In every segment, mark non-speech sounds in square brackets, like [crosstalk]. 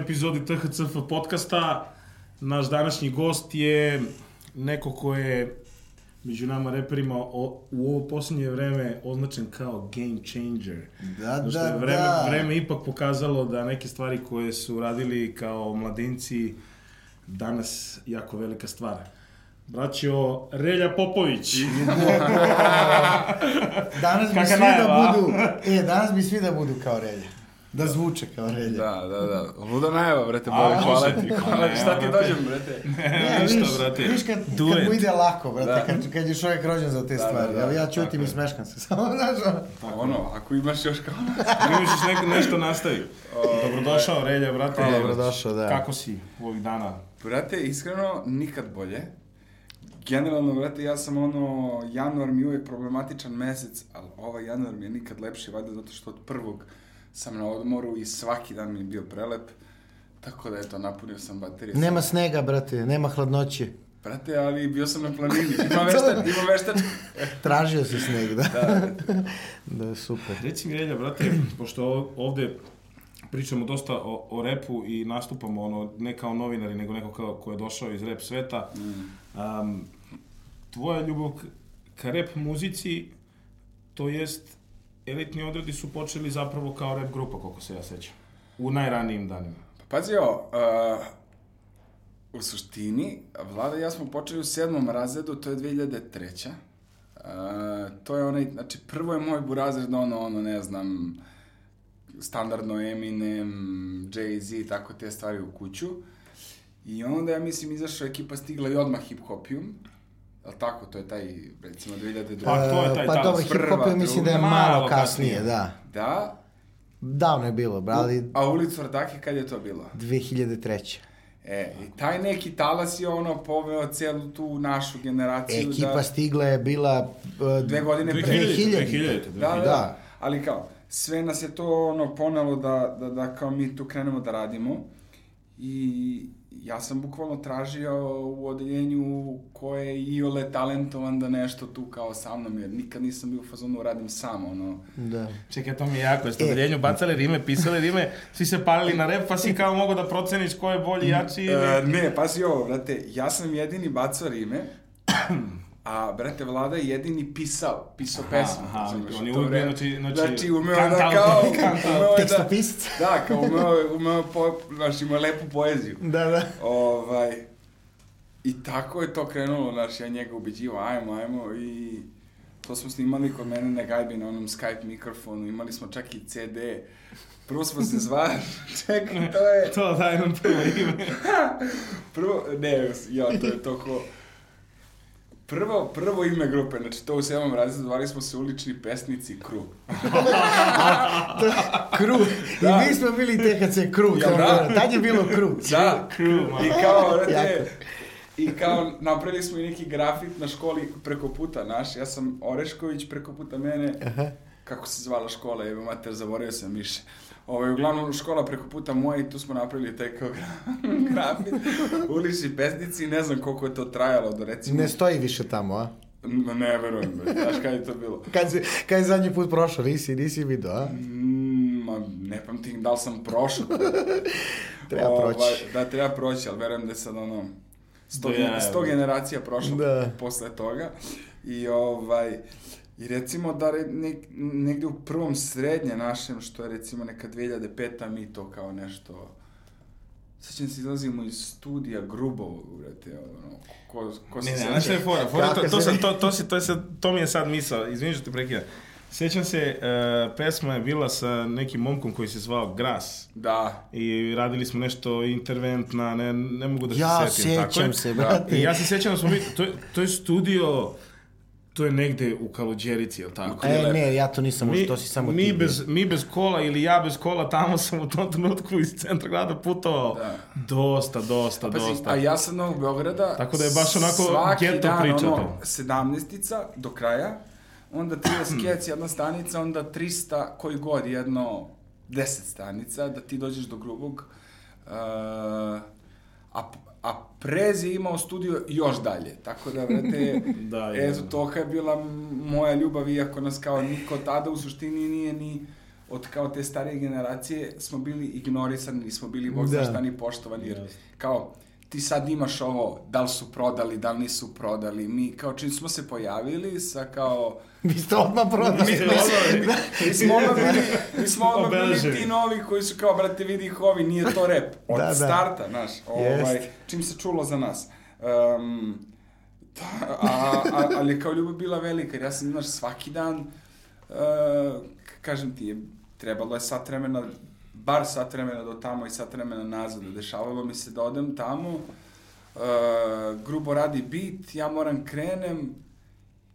epizodi THCF podcasta. Naš današnji gost je neko ko je među nama reperima o, u ovo posljednje vreme označen kao game changer. Da, da, je vreme, da. vreme ipak pokazalo da neke stvari koje su radili kao mladinci danas jako velika stvar. Braćo Relja Popović. [laughs] Danas bi svi najava, da budu, e, danas bi svi da budu kao relja. Da zvuče kao relja. Da, da, da. Luda najava, brate, može hvala ti, hvala, ti, šta ti dođem, brate? Ne, Ništa, viš, brate. Viš kad, kad mu ide lako, brate, Da. kad, kad je čovjek rođen za te Da, stvari. da, da, Evo ja čutim i smeškam se. [laughs] Samo, znaš, ono. Pa ono, ako imaš još kao [laughs] nas. Imaš neko, nešto nastavi. Dobrodošao, Relja, brate. Hvala, dobrodošao, da. Kako si ovih dana? Brate, iskreno, nikad bolje. Generalno, brate, ja sam ono, januar mi je uvijek problematičan mesec, ali ovaj januar mi je nikad lepši, valjda zato što od prvog sam na odmoru i svaki dan mi je bio prelep. Tako da, eto, napunio sam baterije. Nema snega, brate, nema hladnoće. Brate, ali bio sam na planini. Ima veštač, [laughs] ima veštačka. Tražio se sneg, da. Da, brate. [laughs] Da, super. Reci mi, Relja, brate, pošto ovde pričamo dosta o, o repu i nastupamo ono, ne kao novinari, nego neko kao, ko je došao iz rep sveta. Um, tvoja ljubav ka rep muzici, to jest, elitni odredi su počeli zapravo kao rep grupa, koliko se ja sećam. U najranijim danima. Pa pazi ovo, uh, u suštini, Vlada i ja smo počeli u sedmom razredu, to je 2003. Uh, to je onaj, znači prvo je moj burazred ono, ono, ne znam, standardno Eminem, Jay-Z, tako te stvari u kuću. I onda, ja mislim, izašla ekipa stigla i odmah hip-hopijum. Jel tako? To je taj, recimo, 2002. Pa, to je taj pa talas. dobro, hip-hop je, mislim da je malo kasnije, kasnije. da. Da, Davno je bilo, bra, ali a ulicu Ardake kad je to bilo? 2003. E, i taj neki talas je ono poveo celu tu našu generaciju Ekipa da... stigla je bila... uh, Dve godine pre. 2000, 2000. 2000, Da, da, Da. da. Ali kao, sve nas je to ono ponelo da, da, da kao mi tu krenemo da radimo. I ja sam bukvalno tražio u odeljenju ko je iole talentovan da nešto tu kao sa mnom, jer nikad nisam bio u fazonu radim sam, ono. Da. Čekaj, to mi je jako. Jeste E. u odeljenju bacali rime, pisali rime, svi se palili na rep, pa si kao mogo da proceniš ko je bolji, jači ili... E, ne, pazi ovo, brate, ja sam jedini bacao rime, a, brate, Vlada je jedini pisao, pisao Aha, pesmu. aha, razumeš, on je uvijek bio, znači- znači, znači, umeo da kao, [laughs] umeo da, Tekstopisac. da, kao umeo, umeo po, znaš, ima lepu poeziju. Da, da. Ovaj, I tako je to krenulo, znaš, ja njega ubeđivo, ajmo, ajmo, i to smo snimali kod mene na gajbi na onom Skype mikrofonu, imali smo čak i CD, prvo smo se zvali, [laughs] čekaj, to je, To daj nam prvo ime. [laughs] prvo, ne, ja, to je to ko, Prvo, prvo ime grupe, znači to u sedmom razredu zvali smo se ulični pesnici Kru. [laughs] Kru. Da. I mi smo bili THC Kru. Kao da? Tad je bilo Kru. Da, man. I kao, Jako. i kao napravili smo i neki grafit na školi preko puta naš, ja sam Orešković preko puta mene, Aha. kako se zvala škola, jebe mater, zaboravio sam više. Ovaj, uglavnom škola preko puta moja i tu smo napravili taj [laughs] kao gra- grafit, ulični pesnici, ne znam koliko je to trajalo, do recimo... Ne stoji više tamo, a? Ma ne verujem, bre, znaš kada je to bilo? [laughs] Kad, si, kad je zadnji put prošao, nisi, nisi vidio, a? Mm, ma, ne pamtim da li sam prošao. [laughs] Treba Ovaj, proći. Da, treba proći, ali verujem da je sad ono... Sto, jaja, sto generacija prošlo Da. posle toga. I ovaj... I recimo da re, ne, negde u prvom srednje našem, što je recimo neka 2005-a, mi to kao nešto... Sećam se, izlazimo iz studija Grubovog, brate, ono, ko, ko se Ne, ne, znaš šta je fora? fora to, to, sam, to, to, si, to, je sad, to mi je sad misao, izvini što te prekidam. Sjećam se, uh, pesma je bila sa nekim momkom koji se zvao Gras. Da, I radili smo nešto interventna, ne, ne mogu da se Ja setim. je. sećam se, brate. I ja se sjećam da smo mi, to, to je studio, to je negde u Kaluđerici, jel tako? E, ne, ja to nisam ušao, to si samo mi ti. bez, mi bez kola ili ja bez kola, tamo sam u tom trenutku iz centra grada putovao Da. dosta, dosta, Pazi, dosta. a ja sam Novog Beograda... Tako da je baš onako svaki geto dan, priča ono, to. 17-ica do kraja, onda 30 [clears throat] kec, jedna stanica, onda 300, koji god, jedno 10 stanica, da ti dođeš do grubog. Uh, a, a Prez je imao studio još dalje, tako da, vrete, [laughs] Da, eto, je. toka je bila moja ljubav, iako nas kao niko tada u suštini nije ni od kao te starije generacije smo bili ignorisani, nismo bili bog Da. šta ni poštovani, jer kao ti sad imaš ovo, da li su prodali, da li nisu prodali, mi kao čim smo se pojavili sa kao Vi ste odmah prodali. mi smo odmah bili, mi smo odmah bili ti novi koji su kao, brate, vidi ih ovi, nije to rep. [laughs] Od Da, da. starta, znaš, ovaj, Jest. čim se čulo za nas. Um, da, a, a, ali je kao ljubav bila velika, jer ja sam, znaš, svaki dan, uh, kažem ti, je, trebalo je sat vremena, bar sat vremena do tamo i sat vremena nazad. Dešavalo mi se da odem tamo, uh, grubo radi bit, ja moram krenem,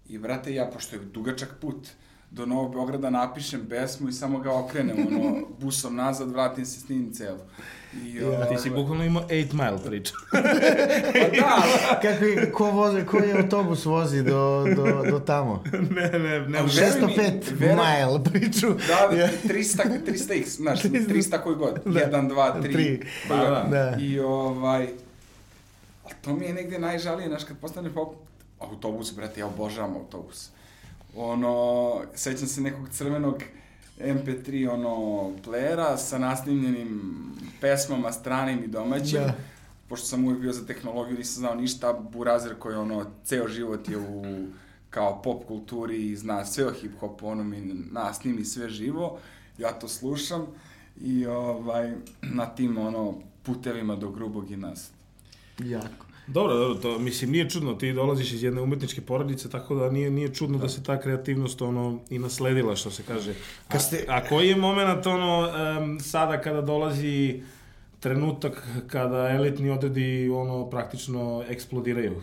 I brate, ja, pošto je dugačak put, do Novog Beograda napišem pesmu i samo ga okrenem, ono, busom nazad, vratim se, snimim celu. I, A ti si bukvalno imao 8 mile priču. [laughs] Pa da, Kakvi, ko, vozi, koji autobus vozi do, do, do tamo? ne, ne, ne. Ali veruj mi, 605 veruj- mile priču. da, da, 300, 300 x, znaš, 300 koji god, 1, 2, 3, Tri. koji god. Da, da. I ovaj, ali to mi je negde najžalije, znaš, kad postaneš pop, autobus, brate, ja obožavam autobus. Ono, sećam se nekog crvenog MP3 ono playera sa nasnimljenim pesmama stranim i domaćim. Da. Pošto sam uvijek bio za tehnologiju, nisam znao ništa, burazer koji ono, ceo život je u kao pop kulturi i zna sve o hip-hopu, ono mi na, snimi sve živo, ja to slušam i ovaj, na tim ono putevima do grubog i nas. Jako. Dobro, dobro, to mislim nije čudno, ti dolaziš iz jedne umetničke porodice, tako da nije nije čudno da se ta kreativnost ono i nasledila što se kaže. A, Kad ste- a koji je moment ono em, sada kada dolazi trenutak kada elitni odredi ono praktično eksplodiraju?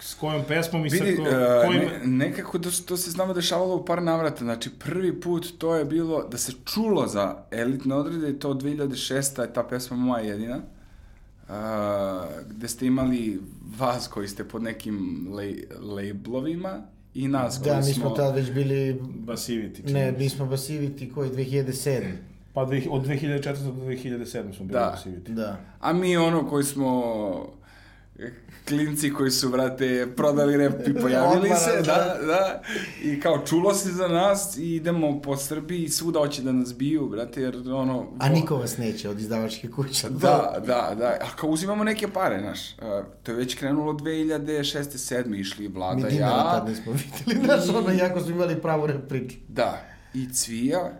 S kojom pesmom i sa Vidi, ko, e, kojim... ne, nekako da, to se znamo dešavalo u par navrata. Znači, prvi put to je bilo da se čulo za elitne odrede i to 2006. je ta pesma moja jedina. Gde ste imali vas koji ste pod nekim lej, lablovima i nas koji Da, mi smo... smo tad već bili... Basivity. čini Ne, mi smo Basivity koji 2007. Pa dvih- od 2004. do 2007 smo bili Da. Basivity. Da. A mi ono koji smo klinci koji su, brate, prodali rep i [laughs] pojavili se, da. da, i kao čulo se za nas i idemo po Srbiji i svuda hoće da nas biju, brate, jer ono... A niko vas neće od izdavačke kuće. Da, da, da, a kao uzimamo neke pare, znaš, to je već krenulo 2006. 7. išli Mi vlada, dinara ja, tad nismo videli, [laughs] znaš, ono, jako smo imali pravu rep priču. Da, i Cvija,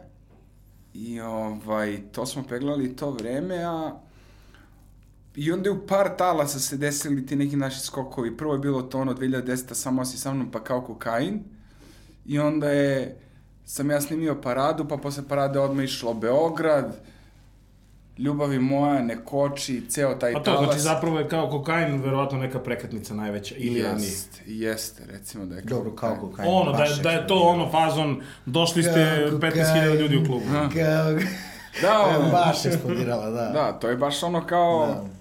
i ovaj, to smo peglali to vreme, a i onda je u par talasa se desili ti neki naši skokovi. Prvo je bilo to ono 2010. samo si sa mnom pa kao kokain. I onda je, sam ja snimio paradu, pa posle parade odmah išlo Beograd, Ljubavi moja, ne koči, ceo taj Pa to, talas. znači zapravo je kao kokain verovatno neka prekretnica najveća ili ranije. Jeste, jeste, recimo da je kao Dobro, kao kokain. kokain. Ono, da je, da je to ono fazon, došli ste Kao 15.000 ljudi u klubu. Kao... Da, [laughs] ono, Baš eksplodirala, da. Da, to je baš ono kao, Da.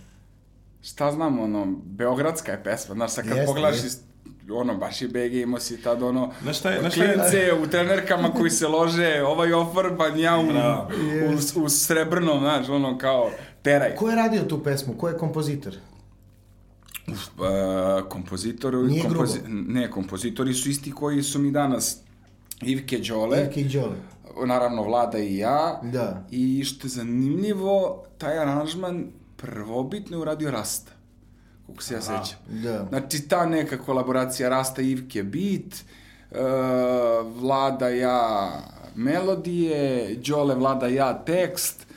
Šta znam, ono, beogradska je pesma, znaš, sad kad Jeste, pogledaš, jeste. iz- ono, baš je BG, imao si tad ono, Znaš šta je- znaš šta je- klince u trenerkama koji se lože, ovaj ofarban, ja u, Bravo. u, u srebrnom, znaš, ono, kao, teraj. Ko je radio tu pesmu? Ko je kompozitor? Uh, kompozitori, Nije kompozi, grubo. ne, kompozitori su isti koji su mi danas, Ivke Đole, Ivke i Đole. naravno Vlada i ja, Da. I što je zanimljivo, taj aranžman prvobitno je uradio Rasta, kako se ja sećam. Da. Znači, ta neka kolaboracija Rasta i Ivke beat, uh, Vlada ja melodije, Đole Vlada ja tekst,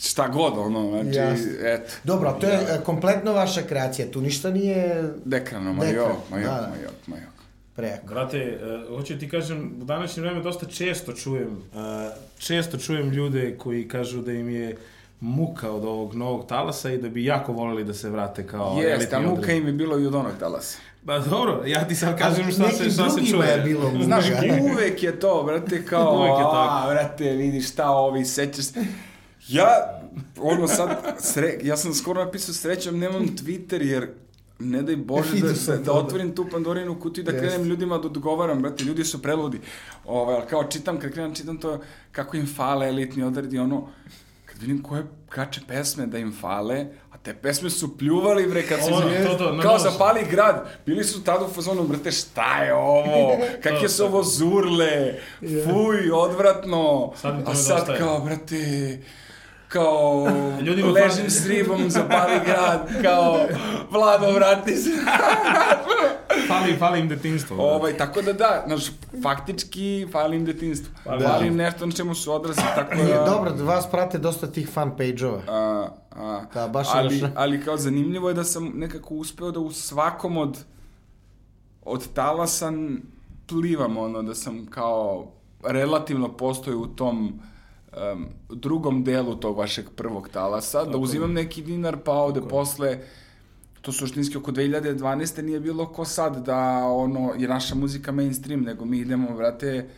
šta god, ono, znači, Jasno. eto. Dobro, to je e, kompletno vaša kreacija, tu ništa nije Dekrano, ma Dekran, jo, ma jo, da, da. ma jo, ma jo. preko. Brate, uh, hoću ti kažem, u današnje vreme dosta često čujem, uh, često čujem ljude koji kažu da im je muka od ovog novog talasa i da bi jako voleli da se vrate kao Jeste, a muka odred. im je bilo i od onog talasa. Ba dobro, ja ti sad kažem šta se, šta se čuje. je bilo muka. Znaš, [laughs] uvek je to, brate, [laughs] kao, Uvek je a, brate, vidi šta ovi, sećaš se. Ja, ono sad, sre, ja sam skoro napisao srećom, nemam Twitter, jer ne daj Bože da, sam da, da otvorim tu Pandorinu kutiju i da Jeste. krenem ljudima da odgovaram, brate, ljudi su preludi. Ovaj, kao čitam, kad krenem čitam to, kako im fale elitni odredi, ono, kad vidim koje kače pesme da im fale, a te pesme su pljuvali, bre, kad su Ono, to, to, kao nos. zapali grad. Bili su tada u fazonu, brate, šta je ovo? [laughs] Kakve su ovo zurle? Fuj, odvratno. Sad A sad kao, brate, kao Ljudima ležim fali- s ribom, zapali grad, kao Vlado, vrati se. Fali, fali im detinstvo. brate. ovaj, tako da da, znaš, faktički falim detinstvo. Fali. Falim nešto na čemu su odrasli, tako Je, da... dobro, vas prate dosta tih fan page-ova. A, a, Da, baš je ali, ali kao zanimljivo je da sam nekako uspeo da u svakom od od talasa plivam, ono, da sam kao relativno postoji u tom em, drugom delu tog vašeg prvog talasa, da uzimam neki dinar, pa ovde posle to suštinski oko 2012. nije bilo ko sad da ono, je naša muzika mainstream, nego mi idemo, vrate,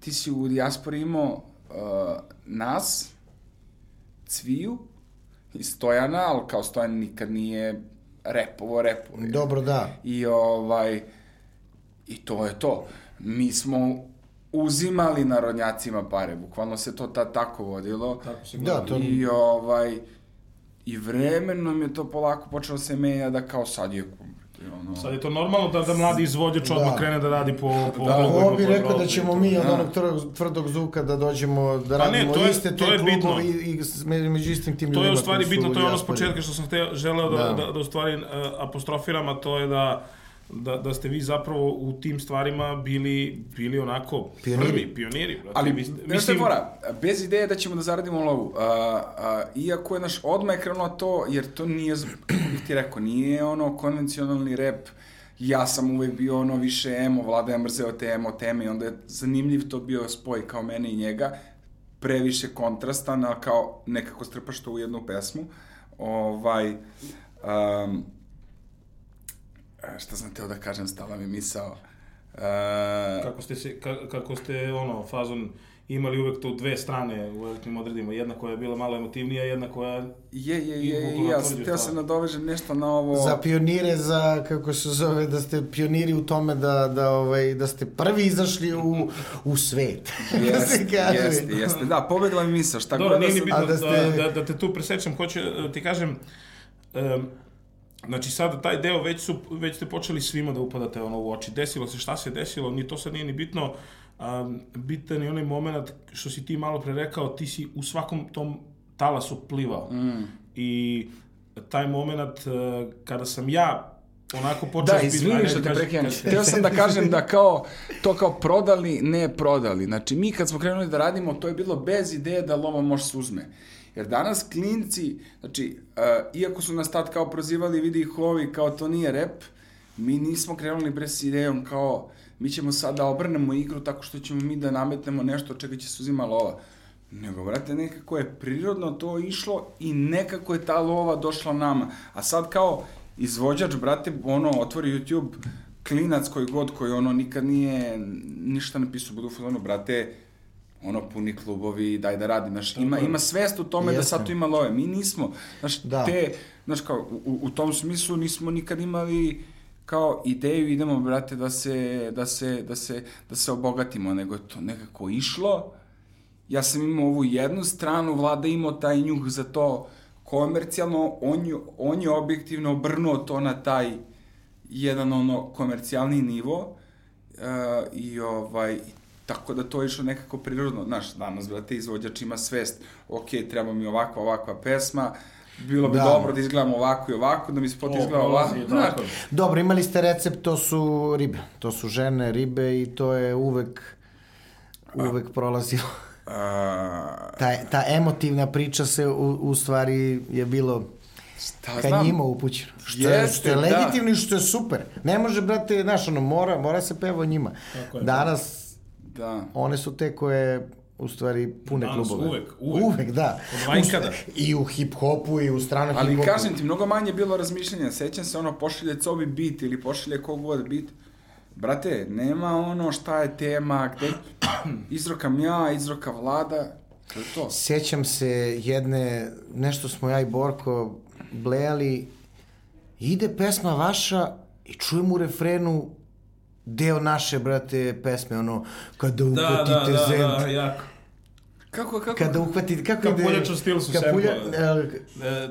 ti si u dijaspori imao uh, nas, Cviju i Stojana, ali kao Stojan nikad nije repovo, repovo. Dobro, da. I ovaj, i to je to. Mi smo uzimali narodnjacima pare, bukvalno se to tad tako vodilo. Tako se Da, to- I ovaj, i vremenom je to polako počelo se menja da kao sad je ono, Sad je to normalno da, da mladi izvođač odmah Da. krene da radi po, po Da, Ovo bi rekao da ćemo mi od Da. onog tvrdog, tvrdog zvuka da dođemo, da Pa ne, radimo to je- iste te to je bitno. i, i među istim tim To ljudima. je u stvari bitno, to je ono s početka što sam hteo, želeo da, Da. da, da, u stvari uh, apostrofiram, a to je da da, da ste vi zapravo u tim stvarima bili, bili onako Pioniri. prvi, pioniri. Brate. Ali, ste- znaš šta je fora? Bez ideje da ćemo da zaradimo lovu. A, a, iako je naš odmah je krenulo to, jer to nije, bih ti rekao, nije ono konvencionalni rap. Ja sam uvek bio ono više emo, vlada je mrzeo te emo teme i onda je zanimljiv to bio spoj kao mene i njega. Previše kontrastan, ali kao nekako strpaš to u jednu pesmu. Ovaj, um, šta sam teo da kažem, stala mi misao. Uh, Kako ste, se, ka, kako ste ono, fazon imali uvek tu dve strane u elektrnim odredima, jedna koja je bila malo emotivnija, jedna koja Je, je, je, je, ja sam teo se nadovežem nešto na ovo... Za pionire, za, kako se zove, da ste pioniri u tome da, da, ovaj, da ste prvi izašli u, u svet. [laughs] Jeste, jeste, jeste. Da, pobedila mi misao, šta Dobro, god da sam... bitno A da da, ste- da, da, te tu presečem, hoću da ti kažem, um, znači sad taj deo već su, već ste počeli svima da upadate ono u oči. Desilo se šta se desilo, ni to sad nije ni bitno. Um, bitan je onaj moment što si ti malo pre rekao, ti si u svakom tom talasu plivao. Mm. I taj moment uh, kada sam ja onako počeo... Da, izvini što te kaži- Hteo sam da kažem da kao, to kao prodali, ne prodali. Znači, mi kad smo krenuli da radimo, to je bilo bez ideje da lova može se uzme. Jer danas klinci, znači, uh, iako su nas tad kao prozivali, vidi ih ovi, kao to nije rep, mi nismo krenuli bre s idejom kao, mi ćemo sad da obrnemo igru tako što ćemo mi da nametnemo nešto čega će se uzima lova. Nego, brate, nekako je prirodno to išlo i nekako je ta lova došla nama. A sad kao izvođač, brate, ono, otvori YouTube, klinac koji god, koji ono nikad nije ništa napisao, budu fazonu, brate, ono, puni klubovi, daj da radim, znaš, ima, ima svest u tome da Jeste. sad tu ima love, mi nismo, znaš, Da. te, znaš, kao, u, u tom smislu nismo nikad imali kao ideju idemo, brate, da se, da se, da se, da se obogatimo, nego je to nekako išlo, ja sam imao ovu jednu stranu, vlada imao taj njuh za to komercijalno, on je, on je objektivno obrnuo to na taj jedan ono komercijalni nivo uh, i ovaj tako da to je išlo nekako prirodno, znaš, danas, brate, izvođač ima svest, ok, treba mi ovakva, ovakva pesma, bilo bi Da. dobro da izgledam ovako i ovako, da mi spot izgleda ovako, tako. Dobro, imali ste recept, to su ribe. To su žene, ribe i to je uvek, uvek prolazilo. uh, Ta, ta emotivna priča se u, u stvari je bilo šta ka znam, njima upućeno. Što je, što je da. legitimno i što je super. Ne može, brate, znaš, ono, mora, mora se peva o njima. Tako je, Danas, da, one su te koje u stvari pune Danas klubove. uvek, uvek. Uvek, da. Od I u hip-hopu i u stranom Ali hip-hopu. kažem ti, mnogo manje je bilo razmišljanja. Sećam se ono, pošalje cobi bit ili pošalje kogod bit. Brate, nema ono šta je tema, gde [clears throat] izrokam ja, izroka vlada, to je to. Sjećam se jedne, nešto smo ja i Borko blejali, ide pesma vaša i čujem u refrenu deo naše, brate, pesme, ono, kada Da, uhvatite da, da, zent, da, jako. Kako, kako? kada uhvatite, kako ide... Kapuljač u stilu su kapulja, sample. e, E,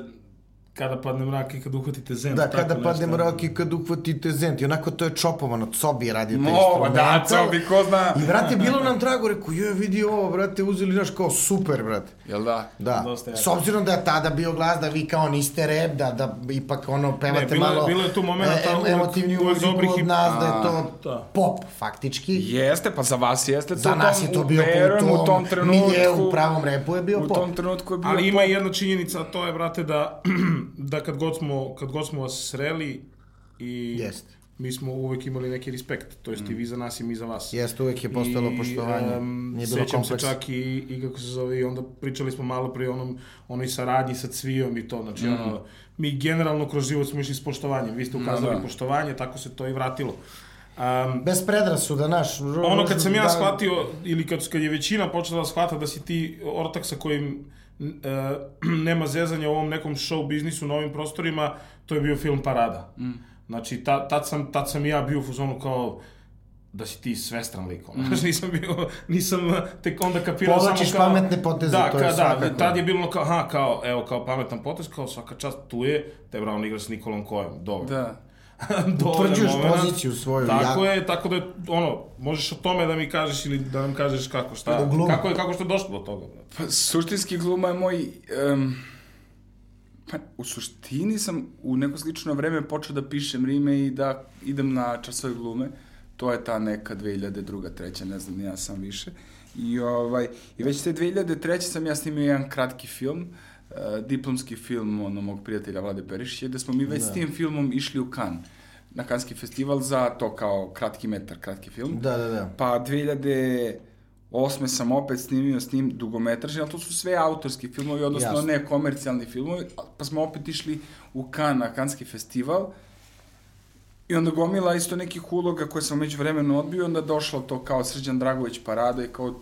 kada padne mrak i kad uhvatite zen. Da, tako kada nešto. padne mrak i kad uhvatite zent. I onako to je čopovano, Cobi je radio te Mo, da, Cobi, ko zna. I, brate, bilo nam drago, rekao, je, vidi ovo, brate, uzeli naš kao super, brate. Jel da? Da, Dosta s obzirom da je tada bio glas da vi kao niste rep, da, da ipak ono pevate Ne, bilo je- malo bilo je tu momenata e, emotivni muziku i- od nas, da je to Da. pop, faktički. Jeste, pa za vas jeste to Za nas je to bio u tom, u tom trenutku. miljeu, u pravom repu je bio U pop. tom trenutku je bio Ali ima jedna činjenica, a to je, brate, da, [clears throat] da kad, god smo, kad god smo vas sreli i Jeste. mi smo uvek imali neki respekt, to jest i vi za nas i mi za vas. Jeste, uvek je postalo I, poštovanje. em, Nije bilo sećam se čak i, i kako se zove, i onda pričali smo malo pre onom, onoj saradnji sa Cvijom i to, znači ono, mi generalno kroz život smo išli s poštovanjem, vi ste ukazali da. poštovanje, tako se to i vratilo. Um, Bez predrasuda, naš. ono kad sam ja da- shvatio, ili kad, kad je većina počela da shvata da si ti ortak sa kojim [clears throat] nema zezanja u ovom nekom show biznisu na ovim prostorima, to je bio film Parada. Mm. Znači, ta, tad, sam, tad sam ja bio u fuzonu kao da si ti svestran lik. ono. Znači, nisam bio, nisam [laughs] tek onda kapirao samo kao... Pametne poteze, da, to je ka, da, svakako. tad je bilo kao, aha, kao, evo, kao pametan potez, kao svaka čast tu je, te bravo, igra s Nikolom Kojem, dobro. Da. [laughs] Utvrđuješ poziciju svoju, Tako ja- je, tako da je, ono, možeš o tome da mi kažeš ili da nam kažeš kako, šta, U glumu. kako je, kako ste došli do toga, brate. Pa, suštinski gluma je moj... Um, pa, u suštini sam u neko slično vreme počeo da pišem rime i da idem na časove glume. To je ta neka 2002. treća, ne znam, ja sam više. I, ovaj, I već te 2003. sam ja snimio jedan kratki film, uh, diplomski film ono, mog prijatelja Vlade Perišića, da smo mi već s tim filmom išli u Cannes na Kanski festival za to kao kratki metar, kratki film. Da, da, da. Pa 2008. sam opet snimio s njim dugometražni, ali to su sve autorski filmovi, odnosno Jasno. ne komercijalni filmovi, pa smo opet išli u Cannes, na Kanski festival. I onda gomila isto nekih uloga koje sam među vremenu odbio, onda došlo to kao Srđan Dragović parada i kao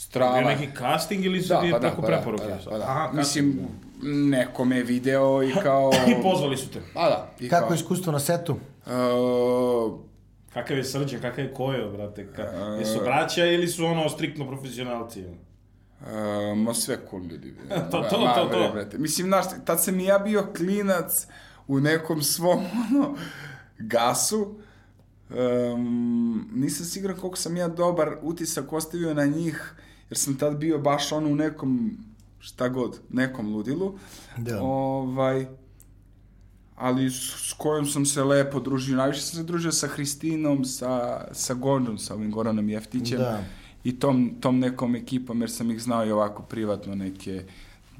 strava. Bio neki casting ili su Da, ti pa da, preko pa da, preporuke? pa da, pa da. Aha, Mislim, neko me je video i [laughs] kao... [laughs] I pozvali su te. Pa da. I Kako kao, je iskustvo na setu? Uh, Kakav je srđan, kakav je kojo, brate? Ka, jesu braća ili su ono striktno profesionalci? Uh, ma sve cool ljudi. [laughs] To, to, Ma, to, bre, to. brate. Mislim, znaš, tad sam i ja bio klinac u nekom svom, ono, gasu. Um, nisam siguran koliko sam ja dobar utisak ostavio na njih, jer sam tad bio baš ono u nekom, šta god, nekom ludilu. Da. Ovaj, ali s, s kojom sam se lepo družio. Najviše sam se družio sa Hristinom, sa, sa Gondom, sa ovim Goranom Jeftićem Da. i tom, tom nekom ekipom, jer sam ih znao i ovako privatno neke,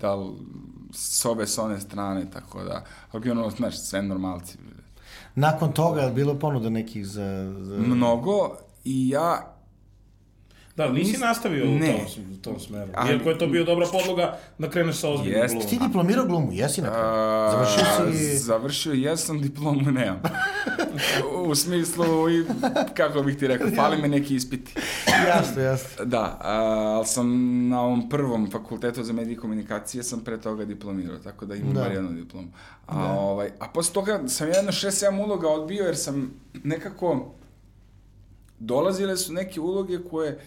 da li s ove, s one strane, tako da, ali ono, znaš, sve normalci. Nakon toga je bilo ponuda nekih za... za... Mnogo i ja, Da, nisi Nis- nastavio u ne. tom, u tom smeru. Ali- Iako je to bio dobra podloga da kreneš sa ozbiljnom glumom. Ti diplomirao glumu, jesi na kraju? Završio si... završio jesam, diplomu nemam. [laughs] u smislu, i, kako bih ti rekao, fali me neki ispiti. jasno, jasno. Da, a, ali sam na ovom prvom fakultetu za medije i komunikacije sam pre toga diplomirao, tako da imam Da. bar jednu diplomu. A, ovaj, a posle toga sam jedno 6-7 uloga odbio jer sam nekako dolazile su neke uloge koje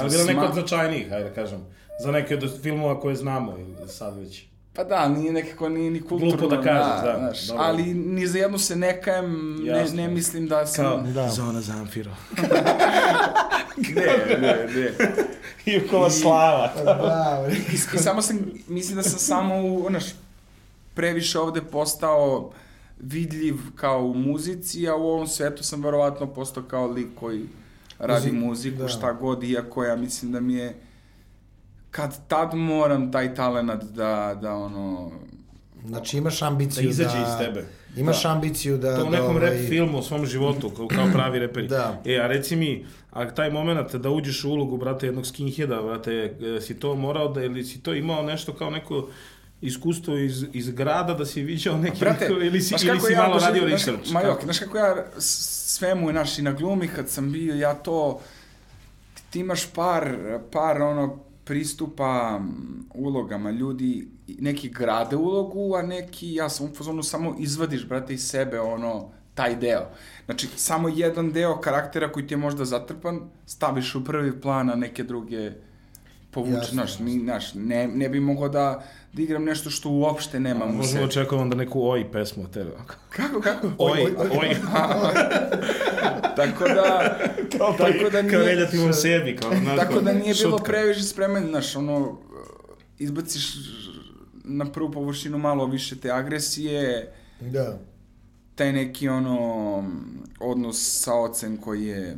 Ali bilo neko sma- od značajnijih, hajde da kažem. Za neke od filmova koje znamo ili sad već. Pa da, nije nekako, nije ni kulturno. Glupo da kažeš, da, znaš, dobro. ali ni za jednu se ne kajem, ne, ne mislim da sam... Kao, Da. zona Zamfiro. Ne, ne, ne. Ivkova slava. Da, I, I samo sam, mislim da sam samo, u, znaš, previše ovde postao vidljiv kao u muzici, a u ovom svetu sam verovatno postao kao lik koji radi Muzik- muziku, da. šta god, iako ja mislim da mi je kad tad moram taj talent da, da ono... Znači imaš ambiciju Da da... izađe iz tebe. Imaš ambiciju da... To u da, nekom ovaj, rap filmu, u svom životu, kao, kao pravi reperi. Da. E, a reci mi, a taj moment da uđeš u ulogu, brate, jednog skinheada, brate, e, si to morao da, ili si to imao nešto kao neko iskustvo iz, iz grada, da si viđao neki, Brate, [laughs] ili si, ili si ja malo radio znaš- research? Ma jok, znaš kako ja svemu, znaš, i na glumi kad sam bio, ja to, ti, imaš par, par ono, pristupa ulogama, ljudi, neki grade ulogu, a neki, ja sam u fazonu, samo izvadiš, brate, iz sebe, ono, taj deo. Znači, samo jedan deo karaktera koji ti je možda zatrpan, staviš u prvi plan, a neke druge povuče, znaš, mi, znaš, ne, ne bi mogao da, da igram nešto što uopšte nemam u sebi. očekujemo da neku oj pesmu od tebe. ovako. Kako, kako? Oj, oj. [laughs] Tako da, tako da Kao nije, reljativno sebi, kao, [laughs] znaš, tako kao da nije bilo šutka. previše spreman, znaš, ono, izbaciš na prvu površinu malo više te agresije, Da. taj neki ono odnos sa ocem koji je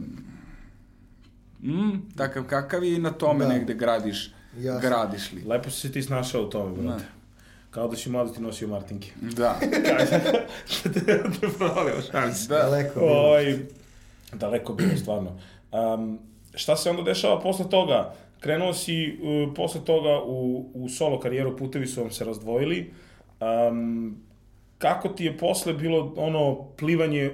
mm, takav kakav je i na tome Da. negde gradiš, Jasno. gradiš li. Lepo si se ti snašao u tome, brate. Da. Kao da si mlado ti nosio Martinke. Da, [laughs] te provalio šans. da. Daleko bilo. Oj, daleko bilo, stvarno. Um, šta se onda dešava posle toga? Krenuo si uh, posle toga u, u solo karijeru, putevi su vam se razdvojili. Um, kako ti je posle bilo ono plivanje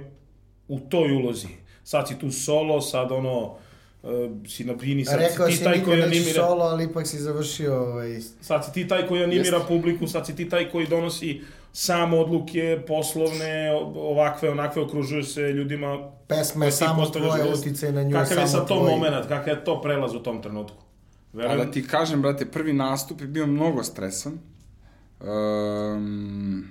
u toj ulozi? Sad si tu solo, sad ono, uh, si na bini, sad Rekao si si ti taj koji animira, solo, ali ipak si završio ovaj... sad si ti taj koji animira Jeste. publiku, sad si ti taj koji donosi sam odluke poslovne, ovakve, onakve, okružuje se ljudima Pesma je samo gost. uticaj na nju je Kakav je sad to tvoj. moment, kakav je to prelaz u tom trenutku? A Verujem, da ti kažem, brate, prvi nastup je bio mnogo stresan. Um,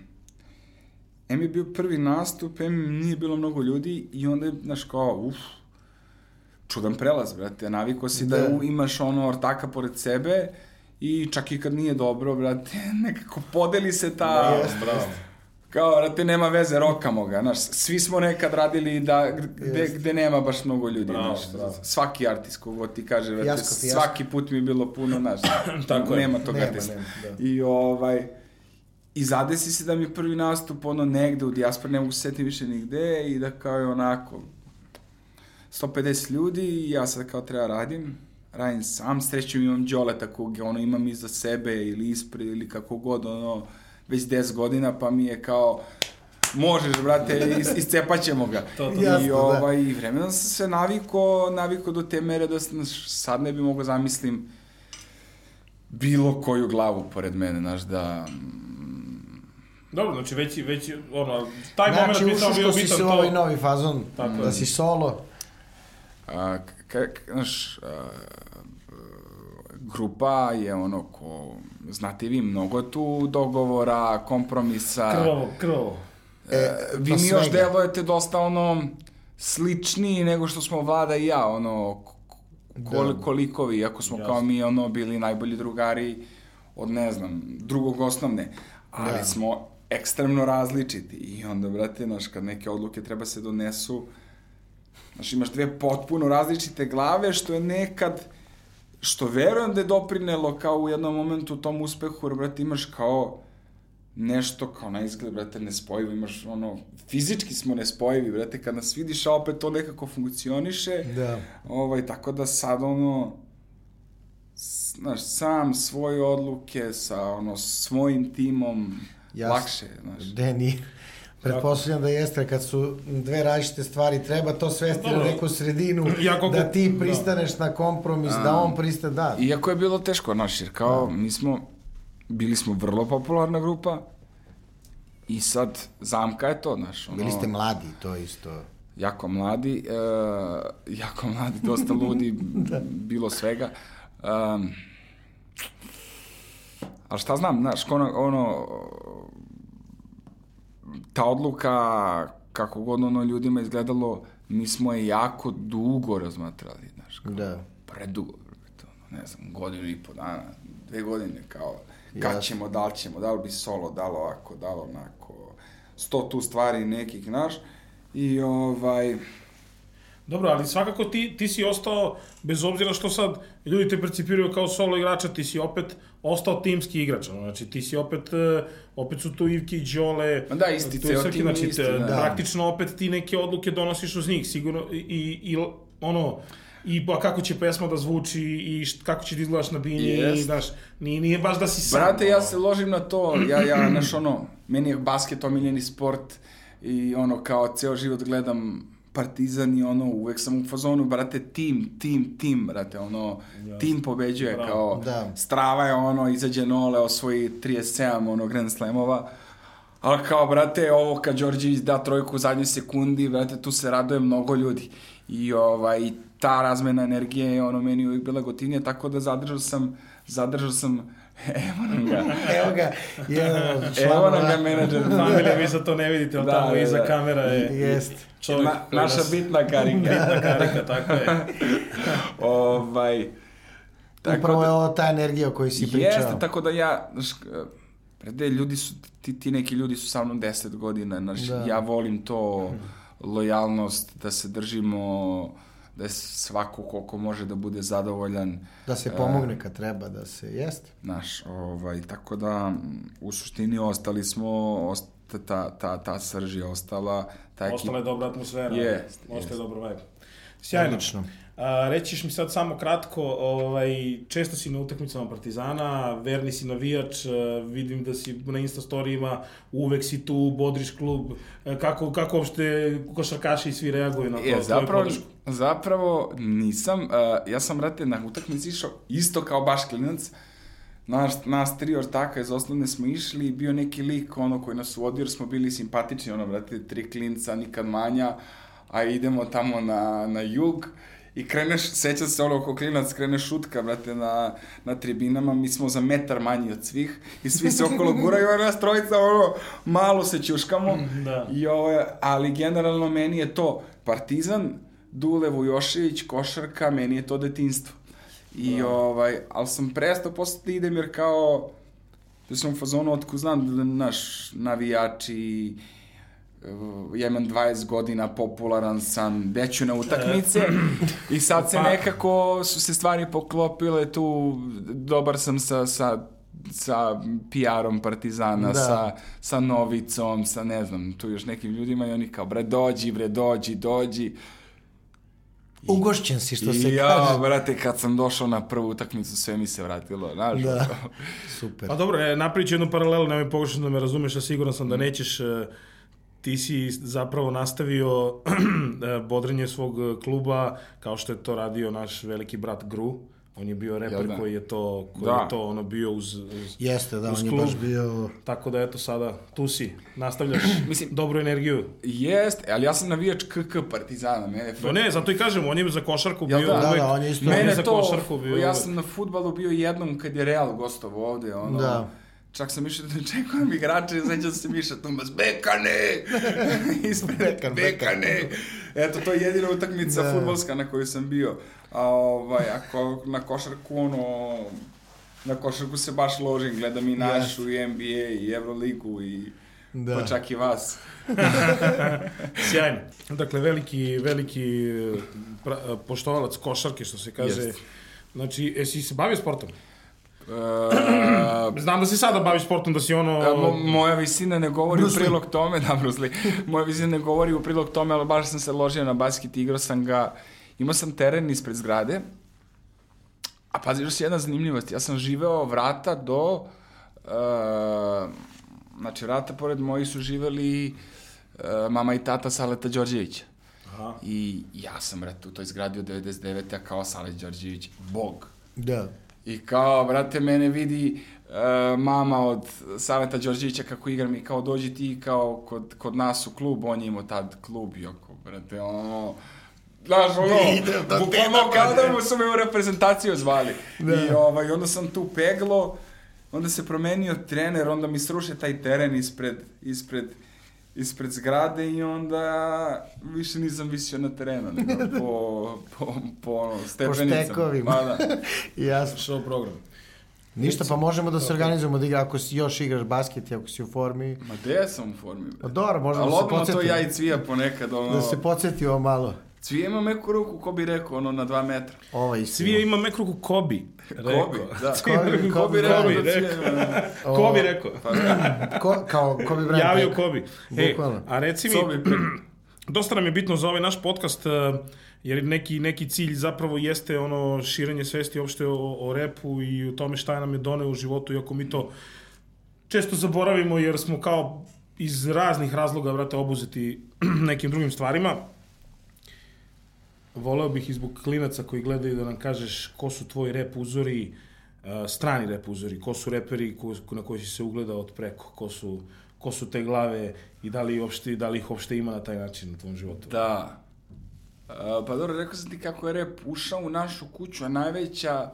em je bio prvi nastup, em nije bilo mnogo ljudi i onda je, znaš, kao, uf, čudan prelaz, brate. Naviko si da, Da. u- imaš ono ortaka pored sebe i čak i kad nije dobro, brate, [laughs] nekako podeli se ta... bravo, bravo. Kao, brate, nema veze, rokamo ga, znaš, svi smo nekad radili da, gde, gde nema baš mnogo ljudi, Bravo, znaš, bravo. svaki artist kogo ti kaže, brate, Fijasko, fijasko. svaki put mi je bilo puno, znaš, [clears throat] Tako je. nema tog Nema, artista. nema, da. I ovaj, i zadesi se da mi je prvi nastup, ono, negde u dijaspori, ne mogu se setiti više nigde, i da kao je onako, 150 ljudi, i ja sad kao treba radim, radim sam, srećem imam Đoleta kog ono imam iza sebe ili ispred ili kako god, ono, već 10 godina, pa mi je kao, možeš, brate, is, [laughs] iscepat ćemo ga. To, to. Jasno, I, da. ovaj, i vremenom sam se naviko, naviko do te mere da sam, znaš, sad ne bi mogao zamislim bilo koju glavu pored mene, znaš, da... Dobro, znači već, već ono, taj Znači, moment bi ušao bio što si bitan se u to. ovaj novi fazon, Tako da je. si solo. A, k- k- znaš, a, grupa je ono ko, znate vi, mnogo tu dogovora, kompromisa. Krvavo, krvavo. E, vi pa mi još delujete dosta ono sličniji nego što smo Vlada i ja, ono kol, Da. koliko vi, iako smo kao Jasno. mi ono bili najbolji drugari od ne znam, drugog osnovne, ali Da. smo ekstremno različiti i onda, brate, znaš, kad neke odluke treba se donesu, znaš, imaš dve potpuno različite glave, što je nekad, što verujem da je doprinelo kao u jednom momentu tom uspehu, jer, brate, imaš kao nešto kao na izgled, brate, nespojivo, imaš ono, fizički smo nespojivi, brate, kad nas vidiš, a opet to nekako funkcioniše, Da. ovaj, tako da sad ono, znaš, sam svoje odluke sa ono, svojim timom, Jasno. lakše, znaš. De, nije. Pretpostavljam da jeste, kad su dve različite stvari, treba to svesti na neku sredinu, koliko- da ti da. pristaneš na kompromis, da on pristane, da. Iako je bilo teško, znaš, jer kao, mi smo, bili smo vrlo popularna grupa i sad, zamka je to, znaš. Ono, Bili ste mladi, to je isto. jako mladi, e, [laughs] jako mladi, dosta ludi, [laughs] bilo svega. Um, ali šta znam, znaš, ono, ono, ta odluka, kako god ono ljudima izgledalo, mi smo je jako dugo razmatrali, znaš, kao, Da. predugo, ono, ne znam, godinu i po dana, dve godine, kao, kad Jasno. ćemo, da li ćemo, da li bi solo, da li ovako, da li onako, sto tu stvari nekih, znaš, i ovaj, Dobro, ali svakako ti, ti si ostao, bez obzira što sad ljudi te percipiraju kao solo igrača, ti si opet ostao timski igrač. Znači, ti si opet, e, opet su tu Ivki i Đole. Da, isti, ceo Srki, tim znači, isti, te- da. Praktično opet ti neke odluke donosiš uz njih, sigurno. I, i, ono, i pa kako će pesma da zvuči i št, kako će da izgledaš na bini Jest. i znaš, nije, nije baš da si sam. Brate, ja se ložim na to, ja, ja, znaš, ono, meni je basket omiljeni sport i ono, kao ceo život gledam Partizan i ono, uvek sam u fazonu, brate, tim, tim, tim, brate, ono, tim pobeđuje, Bravo. kao, Da. strava je ono, izađe nole, osvoji 37, ono, Grand Slamova, ali kao, brate, ovo kad Đorđević da trojku u zadnjoj sekundi, brate, tu se raduje mnogo ljudi. I ovaj, ta razmena energije je ono meni uvijek bila gotivnija, tako da zadržao sam, zadržao sam Evo nam ga. Evo ga, Evo nam ga menadžer. Familija, vi sad to ne vidite, ali Da, tamo da, iza da. kamera je Jest. čovjek Na, naša nas- bitna karika. bitna karika, tako je. [laughs] ovaj, tako Upravo je da- ovo ta energija o kojoj si pričao. Jeste, tako da ja, znaš, prede, ljudi su, ti, ti neki ljudi su sa mnom 10 godina, znaš, Da. ja volim to, lojalnost, da se držimo, da je svako koliko može da bude zadovoljan, Da se pomogne kad treba, da se, jeste. Znaš, ovaj, tako da u suštini ostali smo, osta, ta, ta, ta srž je ostala, ta ekipa. Ostala je dobra atmosfera. Jest, Ostaje jest. dobro vibe. Sjajno. Odlično. A, rećiš mi sad samo kratko, ovaj, često si na utakmicama Partizana, verni si navijač, a, vidim da si na Insta storijima, uvek si tu, bodriš klub, A, kako, kako uopšte košarkaši i svi reaguju na to, Je, zapravo, podršku? zapravo nisam, uh, ja sam, brate, na utakmici išao isto kao baš klinac, Naš, nas tri ortaka iz osnovne smo išli i bio neki lik ono koji nas vodio jer smo bili simpatični, ono, brate, tri klinca, nikad manja, a idemo tamo na, na jug i kreneš, sećam se ono oko klinac, kreneš šutka, brate, na, na tribinama, mi smo za metar manji od svih i svi se okolo [laughs] guraju, a nas trojica, ono, malo se ćuškamo, [laughs] Da. I ovo, ali generalno meni je to Partizan, Dule Vujošević, košarka, meni je to detinstvo. I ovaj, ali sam prestao posle da idem jer kao, da sam u fazonu otko znam da naš navijači, eh, ja imam 20 godina, popularan sam, deću na utakmice [clears throat] i sad se Pa- nekako su se stvari poklopile tu, dobar sam sa, sa sa PR-om Partizana, Da. sa, sa Novicom, sa ne znam, tu još nekim ljudima i oni kao, bre, dođi, bre, dođi, dođi. Ugošćen si, što I se ja, kaže. brate, kad sam došao na prvu utakmicu, sve mi se vratilo, znaš. Da. Super. Pa dobro, e, napravit ću jednu paralelu, nemoj pogrešno da me razumeš, a siguran sam da nećeš, e, ti si zapravo nastavio e, [clears throat] bodrenje svog e, kluba, kao što je to radio naš veliki brat Gru, on je bio reper Jel da? koji je to, koji Da. je to ono bio uz, uz Jeste, da, uz on je klub. baš bio... Tako da eto sada, tu si, nastavljaš [clears throat] Mislim- dobru energiju. Jest, ali ja sam navijač KK Partizana, mene... No ne, zato i kažem, on je za košarku Jel bio da? Da, uvek. da, on je isto- on je Mene za to, košarku bio ja sam na futbalu bio jednom kad je Real gostovo ovde, ono, Da. Čak sam išao da čekujem igrače, sećam se Miša Tumas, Bekane! [laughs] Ispred, Bekan, Bekane! Eto, to je jedina utakmica Da. futbolska na kojoj sam bio. A ovaj, ako na košarku, ono, na košarku se baš ložim, gledam i našu, i NBA, i Euroligu, i Da. pa čak i vas. [laughs] Sjajno. Dakle, veliki, veliki pra, poštovalac košarke, što se kaže. Jest. Znači, jesi se bavio sportom? E, Znam da se sada baviš sportom, da si ono... A, mo, moja visina ne govori Bruce u prilog tome, [laughs] da, Bruce Lee. Moja visina ne govori u prilog tome, ali baš sam se ložio na basket, igrao sam ga, imao sam teren ispred zgrade, a pazi, još jedna zanimljivost, ja sam živeo vrata do, uh, znači vrata pored mojih su živeli uh, mama i tata Saleta Đorđevića. Aha. I ja sam, brate, u toj zgradi od 99. a kao Salet Đorđević, bog. Da. I kao, brate, mene vidi e, mama od Saveta Đorđevića kako igram i kao dođi ti kao kod, kod nas u klub, on je imao tad klub i ako, brate, ono, Znaš, ono, Idem do bukvalno kao da mu su me u reprezentaciju zvali. I ovaj, onda sam tu peglo, onda se promenio trener, onda mi sruše taj teren ispred, ispred, ispred zgrade i onda više nisam visio na terenu, nego [laughs] po, po, po ono, stepenicama. štekovima. Ma da. [laughs] Jasno. Show program. Ništa, pa možemo da se organizujemo da igra, ako si još igraš basket i ako si u formi. Ma gde sam u formi, Pa bre? dobro, možemo Ali da se odmah to podsjetimo. ja i Cvija ponekad, ono... Da se podsjetimo malo. Cvija ima meku ruku, ko bi rekao, ono, na dva metra. Ova istina. Svije ima mekruku Kobi. Rekao. Kobi, da. Kobi, Ko bi Kobi, rekao Kobi, [laughs] rekao. Kobi rekao. Pa da. Ko, kao Bryant. Javio rekao. Kobi. E, a reci mi, [clears throat] dosta nam je bitno za ovaj naš podcast, eh, jer neki, neki cilj zapravo jeste ono širenje svesti uopšte o, o repu i o tome šta nam je doneo u životu, iako mi to često zaboravimo jer smo kao iz raznih razloga, vrate, obuzeti [clears throat] nekim drugim stvarima. Voleo bih i zbog klinaca koji gledaju da nam kažeš ko su tvoji rep uzori, eh, strani rep uzori, ko su reperi na koji si se ugledao od preko, ko su, ko su te glave i da li, uopšte, da li ih uopšte ima na taj način u tvom životu. Da. A, pa dobro, rekao sam ti kako je rep ušao u našu kuću, a najveća, a,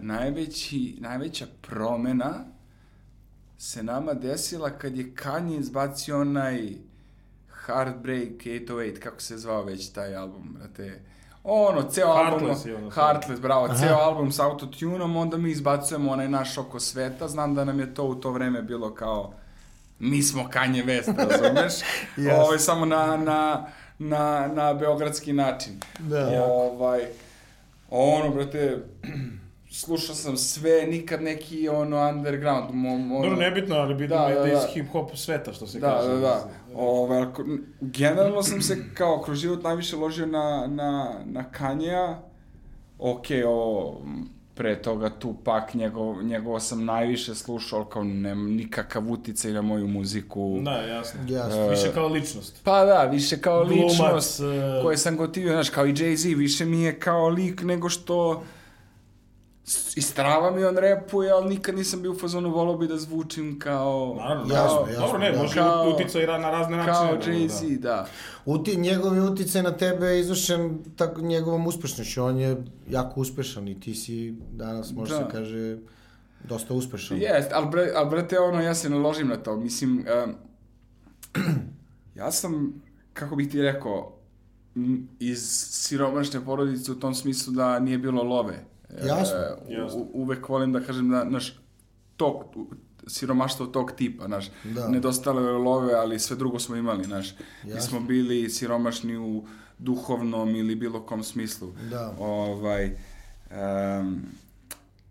najveći, najveća promena se nama desila kad je Kanye izbacio onaj Heartbreak 808, kako se zvao već taj album, brate. Ono, ceo album, Heartless je ono. Heartless, bravo, ceo album sa autotunom, onda mi izbacujemo onaj naš oko sveta, znam da nam je to u to vreme bilo kao, mi smo Kanye West, razumeš? Jasno. Ovo je samo na, na, na, na beogradski način. Da. Ovaj, ono, brate, slušao sam sve, nikad neki ono underground. Mo, mo, Dobro, nebitno, ali bitno Da, je da, da, da. iz hip-hop sveta, što se Da, kaže. da, da. Ovaj, ako- generalno sam se kao kroz život najviše ložio na, na, na Kanja. Ok, m, pre toga Tupac, njegov, njegovo sam najviše slušao, ali kao nemam nikakav uticaj na moju muziku. Da, jasno. Jasno. Više kao ličnost. Pa da, više kao Glumac, ličnost e, koje sam gotivio, znaš, kao i Jay-Z, više mi je kao lik nego što s- istrava mi on repuje, ali nikad nisam bio u fazonu, volao bi da zvučim kao... Naravno, Jasno, kao- jasno, Dobro, ne, da. može Kao- uticaj ra- na razne načine. Kao da, Jay-Z, da. Uti, njegov je uticaj na tebe je izvršen tako, njegovom uspešnošću. On je jako uspešan i ti si danas, može Da. se kaže, dosta uspešan. Jest, ali, bre, ali brate, ono, ja se ne ložim na to. Mislim, em, [clears throat] ja sam, kako bih ti rekao, iz siromašne porodice u tom smislu da nije bilo love. Jasno, E, u- uvek volim da kažem da, naš, tog, siromaštvo tog tipa, znaš, Da. nedostalo je love, ali sve drugo smo imali, znaš, mi smo bili siromašni u duhovnom ili bilo kom smislu. Da. Ovaj, em,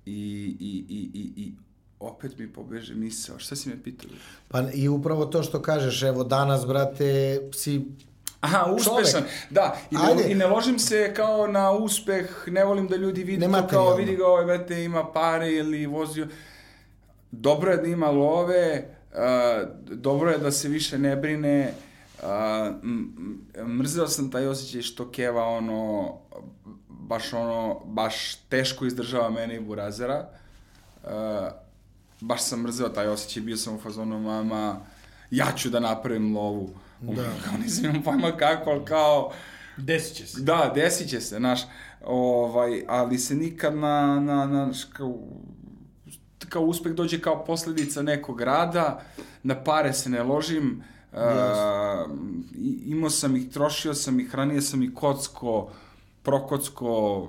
i, i, i, i, i opet mi pobeže misao. Šta si me pitao? Pa i upravo to što kažeš, evo danas, brate, si Aha, uspešan. Čovek. Da, i Ajde. ne, i ne ložim se kao na uspeh, ne volim da ljudi vidi to kao vidi ga ovaj brate ima pare ili vozio. Dobro je da ima love, uh, dobro je da se više ne brine. Uh, mrzeo sam taj osjećaj što Keva ono baš ono baš teško izdržava mene i Burazera. Uh, baš sam mrzeo taj osjećaj, bio sam u fazonu mama, ja ću da napravim lovu. Da. [laughs] Kao nisam imam pojma kako, ali kao, Desit će se. da, desit će se, znaš, ovaj, ali se nikad na, na, na, kao, kao uspeh dođe kao posljedica nekog rada, na pare se ne ložim, uh, imao sam ih, trošio sam ih, hranio sam ih kocko, prokocko,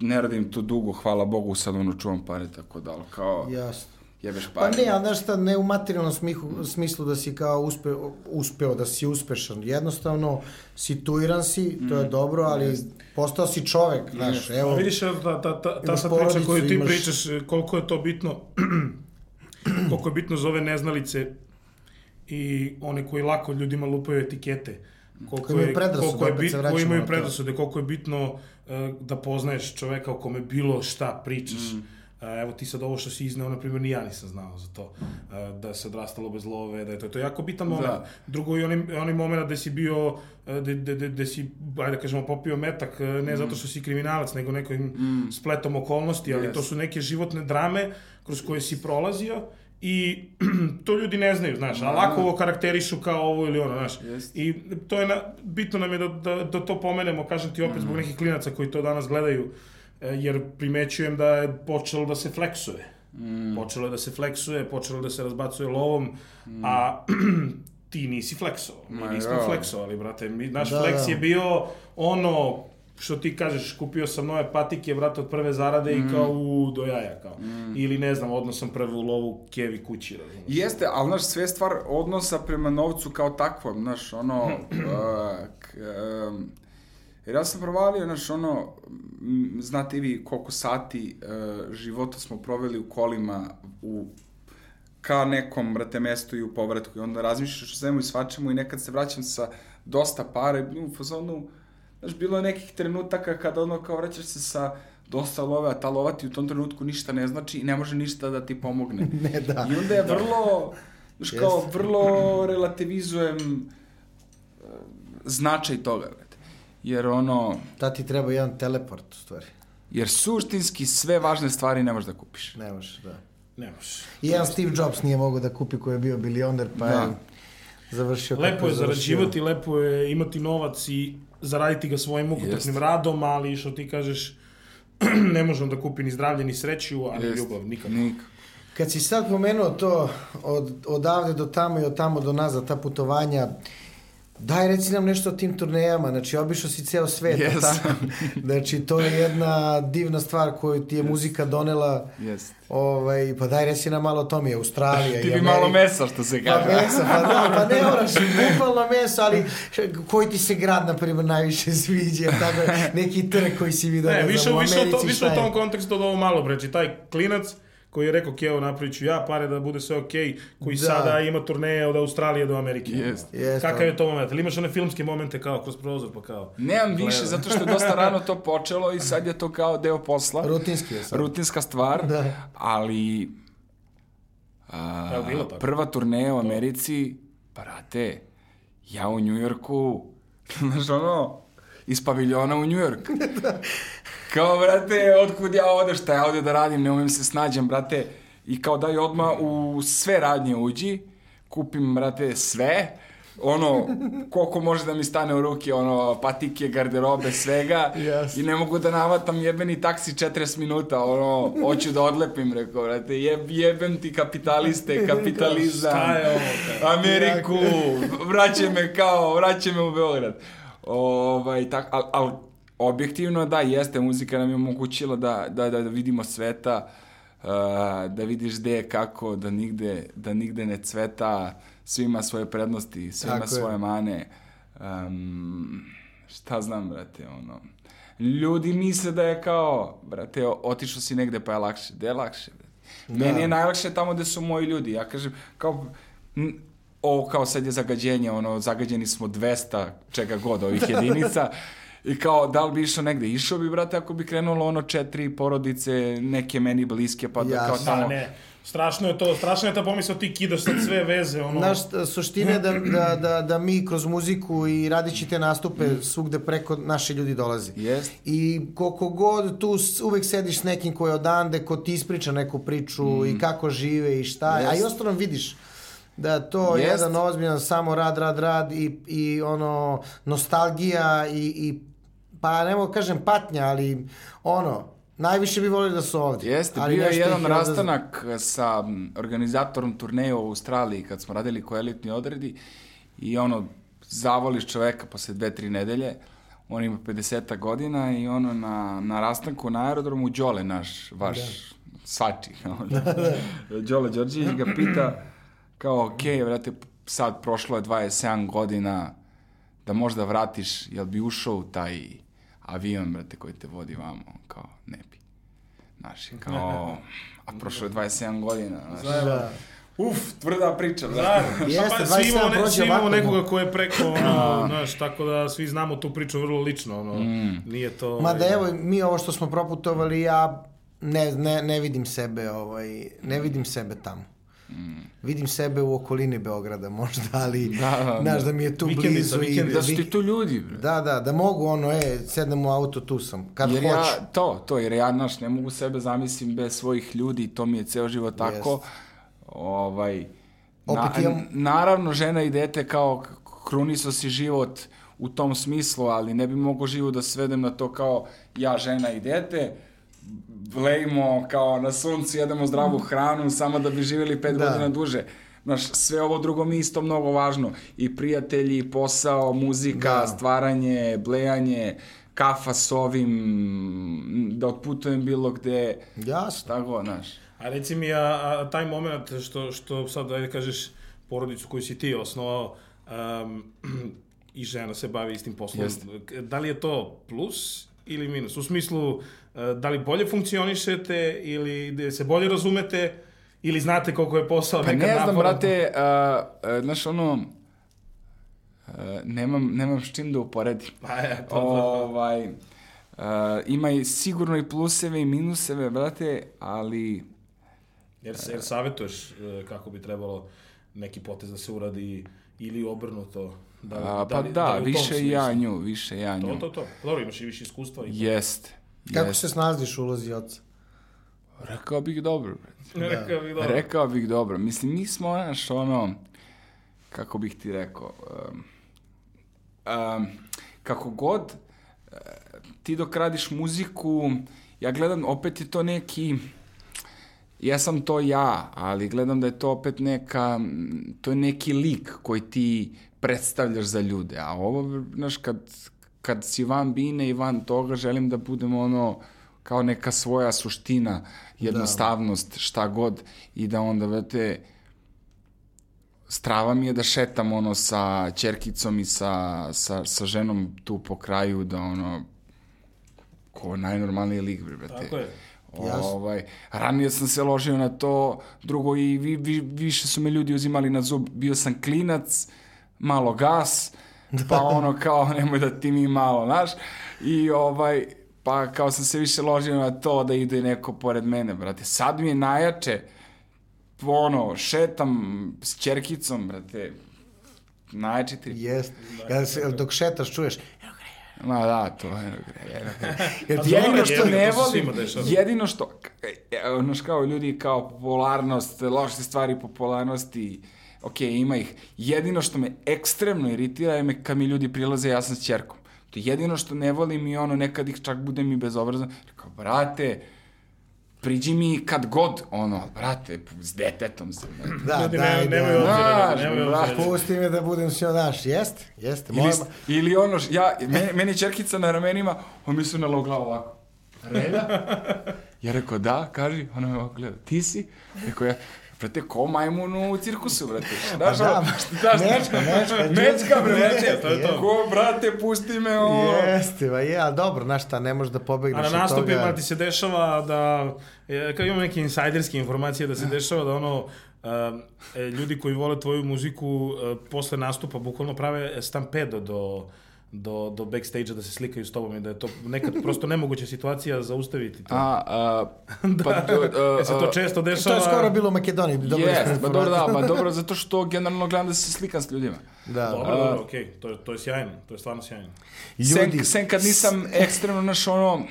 ne radim to dugo, hvala Bogu, sad ono čuvam pare, tako da, ali kao, jasno. Jebeš Pa pare. ne, ali znaš šta, ne u materijalnom smihu, smislu da si kao uspe, uspeo, da si uspešan. Jednostavno, situiran si, to je dobro, ali postao si čovek, znaš, Evo. Vidiš, evo, ta, ta, ta, ta sad priča koju ti imaš- pričaš, koliko je to bitno, [clears throat] koliko je bitno za ove neznalice i one koji lako ljudima lupaju etikete. Koliko Koji imaju je, predrasude, koliko je vraćamo koji imaju predrasude, koliko je bitno e, da poznaješ čoveka o kome bilo šta pričaš. Mm. Evo ti sad ovo što si izneo, na primjer, ni ja nisam znao za to. Da se odrastalo bez love, da je to, to je jako bitan moment. Da. Drugo i onaj, onaj moment gde si bio, gde, gde, gde, gde si, ajde da kažemo, popio metak, ne zato što si kriminalac, nego nekim spletom okolnosti, ali Yes. to su neke životne drame kroz koje si prolazio i [clears throat] to ljudi ne znaju, znaš, a lako ovo karakterišu kao ovo ili ono, znaš. Jest. I to je, na, bitno nam je da, da, da to pomenemo, kažem ti opet zbog nekih klinaca koji to danas gledaju, jer primećujem da je počelo da se fleksuje. Počelo je da se fleksuje, počelo da se razbacuje lovom, a [clears throat] ti nisi fleksovao. Mi Ma nismo jo. fleksovali, brate. Mi, naš Da, fleks da. je bio ono što ti kažeš, kupio sam nove patike, brate, od prve zarade i kao u, do jaja, kao. Ili ne znam, odnos sam prvu lovu kevi kući, razumiješ. Jeste, ali znaš, sve stvar odnosa prema novcu kao takvom, znaš, ono, [clears throat] uh, k, um, jer ja sam provalio, znaš, ono, m, znate i vi koliko sati uh, života smo proveli u kolima u ka nekom, brate, mestu i u povratku i onda razmišljaš o svemu i svačemu i nekad se vraćam sa dosta pare, u fazonu, znaš, bilo je nekih trenutaka kada ono kao vraćaš se sa dosta love, a ta lova ti u tom trenutku ništa ne znači i ne može ništa da ti pomogne. [laughs] Ne, da. I onda je vrlo, znaš, kao, vrlo relativizujem e, značaj toga. Jer ono, Ta ti treba jedan teleport, u stvari. jer suštinski sve važne stvari ne možeš da kupiš. Ne možeš, da. Ne možeš. I jedan Steve Jobs nije mogao da kupi koji je bio bilioner, pa Da. je završio Lepo kako je završio. zarađivati, lepo je imati novac i zaraditi ga svojim mukotrpnim Jeste. radom, ali što ti kažeš, [clears throat] ne možemo da kupi ni zdravlje, ni sreću, ali Jest. ljubav nikako. Nikako. Kad si sad pomenuo to od, odavde do tamo i od tamo do nazad, ta putovanja, daj reci nam nešto o tim turnejama, znači obišao si ceo svet, Yes. tako? [laughs] znači to je jedna divna stvar koju ti je muzika donela, Jest. ovaj, pa daj reci nam malo o tome, Australija [laughs] Ti i bi Amerika. malo mesa, što se Pa kaže. mesa, pa da, pa ne [laughs] moraš, bukvalno meso, ali koji ti se grad, na primjer, najviše sviđa, tako, neki trg koji si vidio, Ne, ne, više, znam, u više, u to, Americi, više šta u tom kontekstu od ovo malo, breći, taj klinac koji je rekao, Keo, napravit ću ja pare da bude sve okej, koji Da. sada ima turneje od Australije do Amerike. Jest. Jest, Kakav je to moment? Ili imaš one filmske momente kao kroz prozor, pa kao... Nemam više, zato što je dosta rano to počelo i sad je to kao deo posla. Rutinski je sad. Rutinska stvar, Da. ali... A, bilo tako. prva turneja u Americi, brate, ja u Njujorku, [laughs] znaš ono, iz paviljona u Njujork. [laughs] kao, brate, otkud ja ovde, šta ja ovde da radim, ne umem se snađem, brate. I kao daj odmah u sve radnje uđi, kupim, brate, sve, ono, koliko može da mi stane u ruke, ono, patike, garderobe, svega. Jasno. I ne mogu da navatam jebeni taksi 40 minuta, ono, hoću da odlepim, rekao, brate, jeb, jebem ti kapitaliste, kapitalizam, Šta je ovo? Ameriku, vraćaj me kao, vraćaj me u Beograd. Ovaj, tak, al, al, objektivno da, jeste, muzika nam je omogućila da, da, da, da vidimo sveta, uh, da vidiš gde je kako, da nigde, da nigde ne cveta, sve ima svoje prednosti, sve ima Tako je. svoje mane. Um, šta znam, brate, ono... Ljudi misle da je kao, brate, otišao si negde pa je lakše. Gde je lakše, brate? Meni je najlakše tamo gde su moji ljudi. Ja kažem, kao, ovo kao sad je zagađenje, ono, zagađeni smo 200 čega god ovih [laughs] jedinica. I kao, da li bi išao negde? Išao bi, brate, ako bi krenulo ono četiri porodice, neke meni bliske, pa da kao tamo... Da, ne. Strašno je to, strašno je ta pomisao, ti kidaš sad sve veze, ono... Znaš, suština je da, da, da, da mi kroz muziku i radići te nastupe svugde preko naši ljudi dolazi. Jest. I koliko god tu uvek sediš s nekim ko je odande, ko ti ispriča neku priču i kako žive i šta je, a i ostalo vidiš da to je Jest. jedan ozbiljan samo rad, rad, rad i, i ono nostalgija i, i pa ne mogu kažem patnja, ali ono, najviše bi volili da su ovdje. Jeste, ali bio je jedan rastanak sa m, organizatorom turneje u Australiji kad smo radili ko elitni odredi i ono, zavoliš čoveka posle dve, tri nedelje, on ima 50 godina i ono na, na rastanku na aerodromu Đole naš, vaš svači. [laughs] Đole Đorđević ga pita kao, ok, vrate, sad prošlo je 27 godina, da možda vratiš, jel bi ušao u taj avion, brate, koji te vodi vamo? Kao, ne bi. Znaš, kao, a prošlo je 27 godina, znaš. Da. Uf, tvrda priča, Da. [laughs] Jeste, pa, svi 27 imamo, ne, svi imamo nekoga ko je preko, ono, znaš, tako da svi znamo tu priču vrlo lično, ono, Mm. nije to... Ma da ovaj, evo, mi ovo što smo proputovali, ja ne, ne, ne vidim sebe, ovaj, ne vidim sebe tamo. Vidim sebe u okolini Beograda možda, ali [laughs] Da, da, znaš da. da mi je tu Vikendica, blizu. i, vikendica. Da su ti tu ljudi, bre. da, da, da mogu ono, e, sednem u auto, tu sam, kad jer hoću. ja, to, to, jer ja, znaš, ne mogu sebe zamislim bez svojih ljudi, to mi je ceo život tako. Jest. Ovaj, Opet imam- Naravno, žena i dete kao kruniso si život u tom smislu, ali ne bi mogo život da svedem na to kao ja, žena i dete, lejmo kao na suncu, jedemo zdravu hranu samo da bi živjeli pet Da. godina duže. Znaš, sve ovo drugo mi isto mnogo važno. I prijatelji, posao, muzika, Da. stvaranje, blejanje, kafa s ovim, da otputujem bilo gde, Jasno. šta god, znaš. A reci mi, a, a taj moment što, što sad, ajde kažeš, porodicu koju si ti osnovao, um, [clears throat] i žena se bavi istim poslom, Jeste. da li je to plus ili minus? U smislu, e, da li bolje funkcionišete ili da se bolje razumete ili znate koliko je posao Pa nekad ne znam, naporan? brate, a, a, znaš, ono, a, nemam, nemam s čim da uporedim. Pa je, to, ovaj, a, ima i sigurno i pluseve i minuseve, brate, ali Jer, jer savjetuješ e, kako bi trebalo neki potez da se uradi ili obrnuto? Da, li- a, pa da, u tom više ja nju, više ja nju. To, to, to. Dobro, imaš i više iskustva. I Jest. Kako jest. se snalaziš u ulozi oca? Rekao bih dobro, brate. Rekao bih dobro. Rekao bih dobro. Mislim, mi smo, znaš, ono, kako bih ti rekao, um, um, kako god uh, ti dok radiš muziku, ja gledam, opet je to neki, ja sam to ja, ali gledam da je to opet neka, to je neki lik koji ti predstavljaš za ljude, a ovo, znaš, kad, kad si van bine i van toga, želim da budem ono, kao neka svoja suština, jednostavnost, da. šta god, i da onda, vete, strava mi je da šetam ono sa čerkicom i sa, sa, sa ženom tu po kraju, da ono, ko najnormalniji lik, brate. Tako je. Ovaj, ranije sam se ložio na to, drugo i vi, vi, više su me ljudi uzimali na zub, bio sam klinac, malo gas, [laughs] pa ono kao nemoj da ti mi malo, znaš, i ovaj, pa kao sam se više ložio na to da ide neko pored mene, brate. Sad mi je najjače, ono, šetam s čerkicom, brate, najjače ti. Jest. Ja, dok šetaš čuješ, Ma da, to je... [laughs] Jer ti jedino što ne volim, jedino što, znaš kao ljudi kao popularnost, loše stvari popularnosti, ok, ima ih. Jedino što me ekstremno iritira je me kad mi ljudi prilaze, ja sam s čerkom. To je jedino što ne volim i ono, nekad ih čak budem i bezobrazan. Kao, brate, priđi mi kad god, ono, brate, s detetom sam. da, Ljudi, nemoj da, obzira, Znaš, nemoj brate. obzira. Pusti me da budem sve naš, jeste, jeste. Ili, Mojima, ili ono, ja, meni, meni čerkica na ramenima, on mi su nalao glavu ovako. Reda? [laughs] Ja rekao, da, kaži, ona me ovako gleda, ti si? Rekao ja, brate, ko majmun u cirkusu, brate. [laughs] Znaš, Pa da, ono, šta, šta, mečka, mečka, [laughs] mečka, bre, mečka, brate, to je to. Ko, brate, pusti me, ono. Jeste, ba je, ali dobro, znaš šta, ne možeš da A pobegneš na od toga. nastupima ti se dešava da, e, kao imam neke insajderske informacije, da se dešava da ono, e, ljudi koji vole tvoju muziku e, posle nastupa bukvalno prave stampedo do do, do backstage-a da se slikaju s tobom i da je to nekad [laughs] prosto nemoguća situacija zaustaviti to. A, a, [laughs] pa, do, E, se to često To dešava. je skoro bilo u Makedoniji, dobro smo pa dobro, da, pa [laughs] dobro, zato što generalno gledam da se slikam s ljudima. Da. Dobro, dobro, okej, to, je- to je sjajno, to je stvarno sjajno. Sen, Ljudi, sen kad nisam ekstremno, naš ono,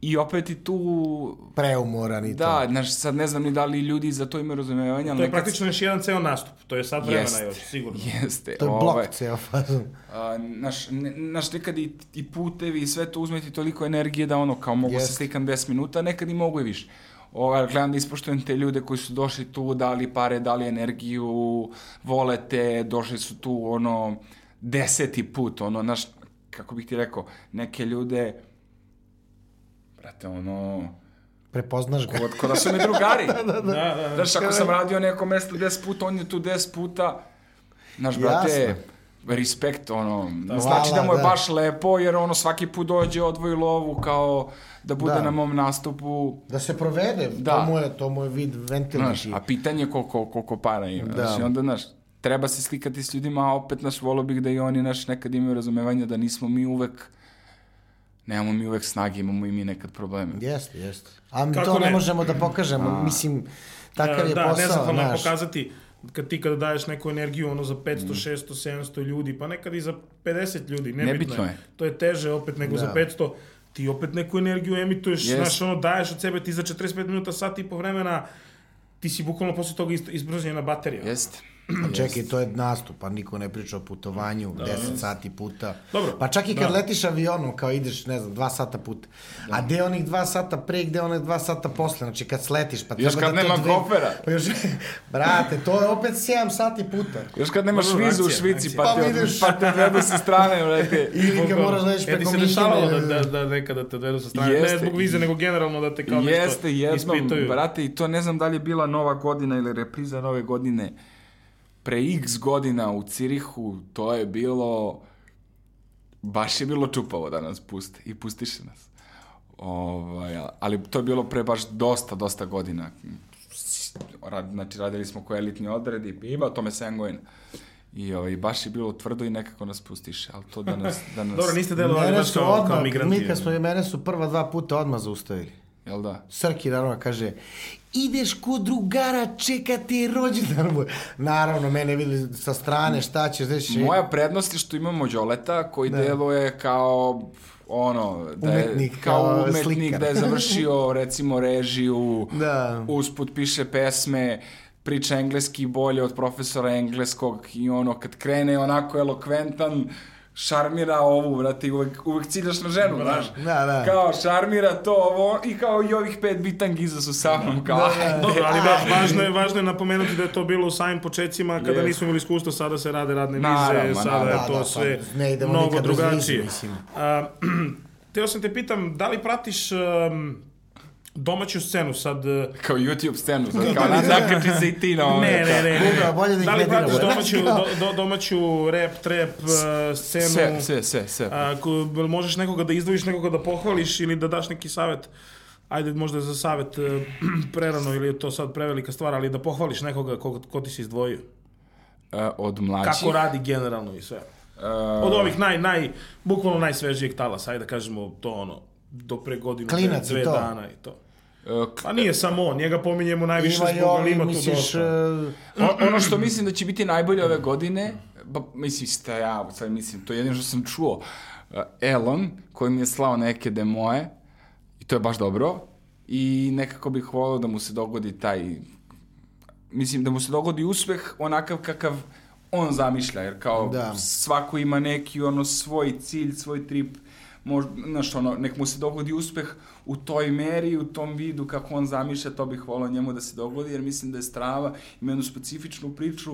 i opet i tu preumoran i Da, to. znaš, sad ne znam ni da li ljudi za to imaju razumevanja, To je nekad... praktično još jedan ceo nastup, to je sad vremena Jest, još, sigurno. Jeste, To je ovaj, blok ceo fazon. a, naš, ne, naš, nekad i, i putevi i sve to uzme ti toliko energije da ono, kao mogu Jest. se slikam 10 minuta, nekad i mogu i više. Ovaj, gledam da ispoštujem te ljude koji su došli tu, dali pare, dali energiju, vole te, došli su tu, ono, deseti put, ono, naš, kako bih ti rekao, neke ljude, brate, ono, Prepoznaš ga. kod, kod da su mi drugari. [laughs] Da, da, da. Znaš, ako sam radio neko mesto 10 puta, on je tu 10 puta. Znaš, brate, Jasno. respekt, ono, Hvala, znači da mu je da. baš lepo, jer ono svaki put dođe, odvoji lovu kao da bude Da. na mom nastupu. Da se provede, Da. to mu je, to mu je vid Znaš, ventilniši. a pitanje je koliko, koliko para ima. Da. Znaš, i onda, znaš, treba se slikati s ljudima, a opet, naš, volio bih da i oni, naš, nekad imaju razumevanja da nismo mi uvek, nemamo mi uvek snage, imamo i mi nekad probleme. Jeste, jeste. A mi Kako to ne, ne? možemo da pokažemo, mislim, takav je da, posao, nezahvalno je znaš. pokazati kad ti kada daješ neku energiju ono za 500, 600, 700 ljudi, pa nekad i za 50 ljudi, nebitno, Nebitno je. je. To je teže opet nego Da. za 500. Ti opet neku energiju emituješ, Jest. znaš, ono, daješ od sebe, ti za 45 minuta, sat i po vremena, ti si bukvalno posle toga ist- ispražnjena baterija. Jeste. A čekaj, to je nastup, pa niko ne priča o putovanju, 10 sati puta. Dobro, Pa čak i kad da. letiš avionom, kao ideš, ne znam, dva sata puta. A gde onih dva sata pre, gde onih dva sata posle, znači kad sletiš, pa Još treba kad da to nema dve... kofera. Pa još, [laughs] brate, to je opet 7 sati puta. Još kad nemaš Dobro, vizu u Švici, pa, Pa te, vidiš. pa te gledu sa strane, brate. [laughs] Ili kad moraš da ideš E, ti preko se dešavalo da, ili- da, da nekada te odvedu sa strane, Jeste. ne zbog vize, nego generalno da te kao nešto Jeste jednom, ispituju. brate, i to ne znam da li je bila nova godina ili repriza nove godine. Pre x godina u Cirihu, to je bilo... Baš je bilo čupavo da nas puste i pustiše nas. Ovaj, ali to je bilo pre baš dosta, dosta godina. Rad, znači, radili smo koji elitni odred i ima o tome 7 godina. I ovaj, baš je bilo tvrdo i nekako nas pustiše, ali to da nas... Da [laughs] nas Dobro, niste delovali baš kao, odmah, kao migranti. mi kad smo, mene su prva dva puta odmah zaustavili. Jel da? Srki naravno kaže, ideš kod drugara, čeka ti rođendan moj. Naravno, mene vidi sa strane, šta ćeš, reći. Moja prednost je što imamo Đoleta koji Da. deluje kao ono, da je, Umetnik, kao kao umetnik, slikar. da je završio [laughs] recimo režiju, Da. usput piše pesme, priča engleski bolje od profesora engleskog i ono, kad krene onako elokventan, šarmira ovu, brate, i uvek, uvek ciljaš na ženu, znaš. Da, da. Kao, šarmira to, ovo, i kao i ovih pet bitangiza su sa mnom, kao, ajde. Dobro, ali da, važno je, važno je napomenuti da je to bilo u samim početcima kada Jest. nismo imali iskustva, sada se rade radne vize, Naravno, sada naravno. je Da, to da, pa sve ne idemo mnogo drugačije. mislim. A, [clears throat] teo sam te pitam, da li pratiš um, domaću scenu sad? uh, Kao YouTube scenu, sad, [laughs] kao, na, nakači se i ti na ove. Ne, ne, ne. Bolje da ih Da li pratiš domaću, [laughs] do, do, domaću rap, trap uh, scenu? Sve, sve, sve, sve. Jel možeš nekoga da izdvojiš, nekoga da pohvališ ili da daš neki savet? Ajde, možda za savet uh, [clears throat] prerano ili je to sad prevelika stvar, ali da pohvališ nekoga ko, ko ti se izdvojio. E, od mlađih. Kako radi generalno i sve. e, Od ovih naj, naj, bukvalno najsvežijeg talasa, ajde da kažemo to ono, do pre godinu, Klinac dve, dve dana i to. E, k- Pa nije samo on, njega pominjemo najviše Ima zbog, ali ima tu misliš, dosta. e, O- ono što mislim da će biti najbolje ove godine, ba, mislim, šta ja, sad mislim, to je jedino što sam čuo, uh, Elon, koji mi je slao neke demoje, i to je baš dobro, i nekako bih volio da mu se dogodi taj, mislim, da mu se dogodi uspeh onakav kakav on zamišlja, jer kao Da. svako ima neki ono svoj cilj, svoj trip, možda, znaš, ono, nek mu se dogodi uspeh u toj meri, u tom vidu kako on zamišlja, to bih volao njemu da se dogodi, jer mislim da je Strava ima jednu specifičnu priču,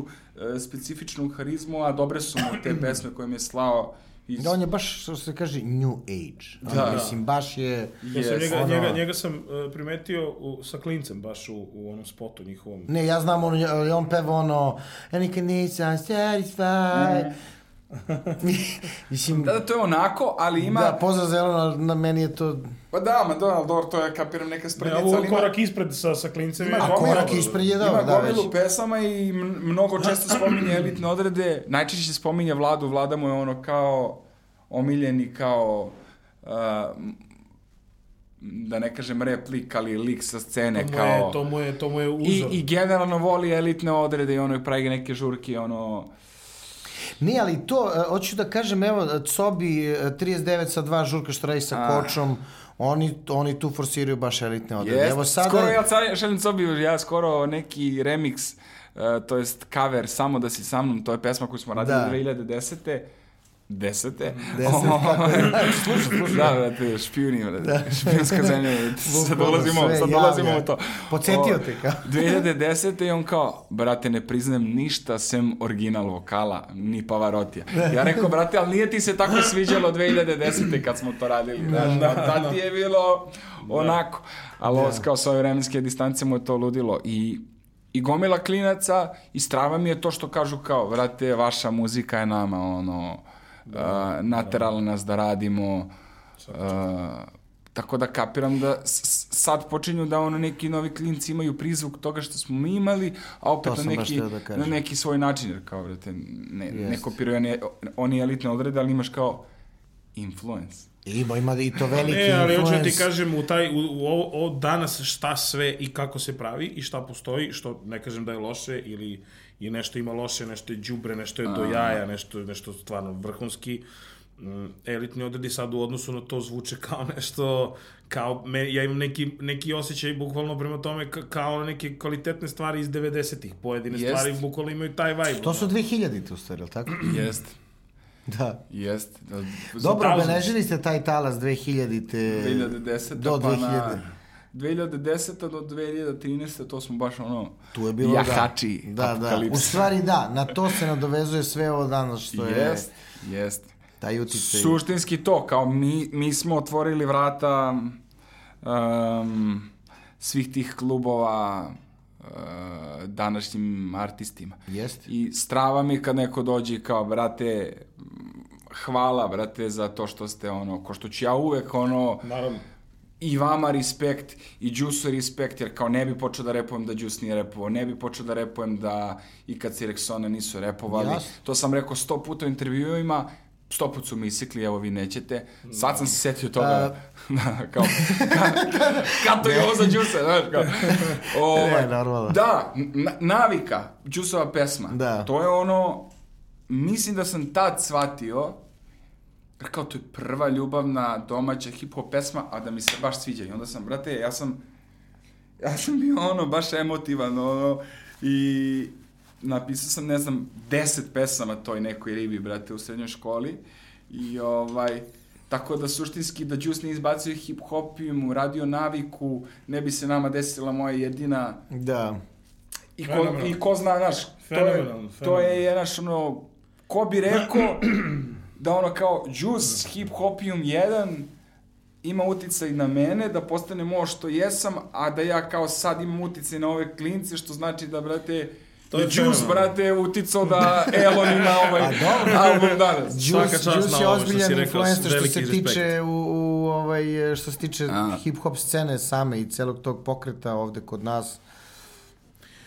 e, specifičnu harizmu, a dobre su mu te [clears throat] pesme koje mi je slao iz... Da, on je baš, što se kaže, new age. Da. Mislim, baš je... Ja sam Yes. njega, ono- njega, njega sam uh, primetio u, sa klincem baš u, u onom spotu njihovom. Ne, ja znam, on, on peva ono, ja nikad nisam satisfied. [laughs] mislim, Da, da, to je onako, ali ima... da, pozdrav za Elona, na meni je to... Pa da, ma dobro, dobro, to je, kapiram, neka Ne, sprednica, ovo ali ima... korak ispred sa, sa klincem je... Ima A gomilu- korak ispred je Ima dobro, da, gomilu već. pesama i mnogo često spominje elitne odrede. Najčešće se spominje Vladu. Vlada mu je ono kao omiljeni, kao... Uh, da ne kažem replik, ali lik sa scene, To mu, kao... je, to, mu je, to mu je I, uzor. I generalno voli elitne odrede i ono pravi neke žurke, ono... Ne, ali to, e, hoću da kažem, evo, Cobi e, 39 sa dva žurka što radi sa A. Kočom, oni, oni tu forsiraju baš elitne odrede. Jest. Evo sada... Skoro ja šalim sobi, ja skoro neki remix, uh, to jest cover Samo da si sa mnom, to je pesma koju smo radili Da. 2010. Desete? Deset, kako je, slušaj, slušaj. Da, brate, špijuni, brate, špijunska zemlja, brate, [laughs] sad dolazimo, sve sad dolazimo javlja. u to. Podsjetio te kao. [laughs] [laughs] 2010. i on kao, brate, ne priznajem ništa sem original vokala, ni Pavarotija. Ja rekao, brate, ali nije ti se tako sviđalo 2010. kad smo to radili, znaš, da, tad ti je bilo onako. Ali ovo, kao s ove vremenske distance mu je to ludilo i I gomila klinaca i strava mi je to što kažu kao, vrate, vaša muzika je nama, ono, uh, naterala nas da radimo, uh, tako da kapiram da sad počinju da ono neki novi klinci imaju prizvuk toga što smo mi imali, a opet na neki, da na neki svoj način, jer kao, vrate, ne, ne kopiraju oni, oni elitne odrede, ali imaš kao influence. Ima, ima i to veliki Ne, ali hoću da ti influence. kažem u, taj, u, u ovo, ovo danas šta sve i kako se pravi i šta postoji, što ne kažem da je loše ili i nešto ima loše, nešto je đubre, nešto je do jaja, nešto, nešto stvarno vrhunski. Mm, elitni odredi sad u odnosu na to zvuče kao [laughs] nešto kao me, ja imam neki, neki osjećaj bukvalno prema tome ka- kao neke kvalitetne stvari iz 90-ih. Pojedine Jest. stvari bukvalno imaju taj vibe. To su 2000-te u stvari, tako? [clears throat] Jest, Da. jest. Dobro, thousands. obeležili ste taj talas 2000-te. 2010. Do pa 2000. na 2010. do 2013. to smo baš ono Tu je bilo, jahači da. Da, da. U stvari da, na to se nadovezuje sve ovo danas što je Jest, jest. taj uticaj. Suštinski to, kao mi, mi smo otvorili vrata um, svih tih klubova uh, današnjim artistima. Jest. I strava mi kad neko dođe i kao, brate, hvala, brate, za to što ste ono, ko što ću ja uvek ono, Naravno. I vama respekt, i Đusu respekt, jer kao ne bi počeo da repujem da Đus nije repovao, ne bi počeo da repujem da i kad si Rexona nisu repovali. Jasno. To sam rekao sto puta u intervjuima, sto put su mi isikli, evo vi nećete. Sad sam se setio toga, da, [laughs] kao, ka, kad to je ovo za Đusa, znaš, kao. Ovaj, Ne, normalno. Da, na- navika, Đusova pesma, Da. to je ono, mislim da sam tad shvatio, kao to je prva ljubavna domaća hip-hop pesma, a da mi se baš sviđa. I onda sam, brate, ja sam, ja sam bio ono, baš emotivan, ono, I napisao sam, ne znam, deset pesama toj nekoj ribi, brate, u srednjoj školi. I ovaj, tako da suštinski da Juice ne izbacio hip-hop i mu radio naviku, ne bi se nama desila moja jedina Da. I ko. I ko zna, znaš, to je, to je, jednaš, ono, ko bi rekao da ono kao Juice, Hip Hopium 1 ima uticaj na mene, da postanem ovo što jesam, a da ja kao sad imam uticaj na ove klince, što znači da, brate, To je Juice, brate, uticao da Elon ima [laughs] ovaj A dobro. album danas. Svaka Juice, Juice na je ozbiljan influencer što se respekt. tiče u, u ovaj što se tiče A. hip hop scene same i celog tog pokreta ovde kod nas.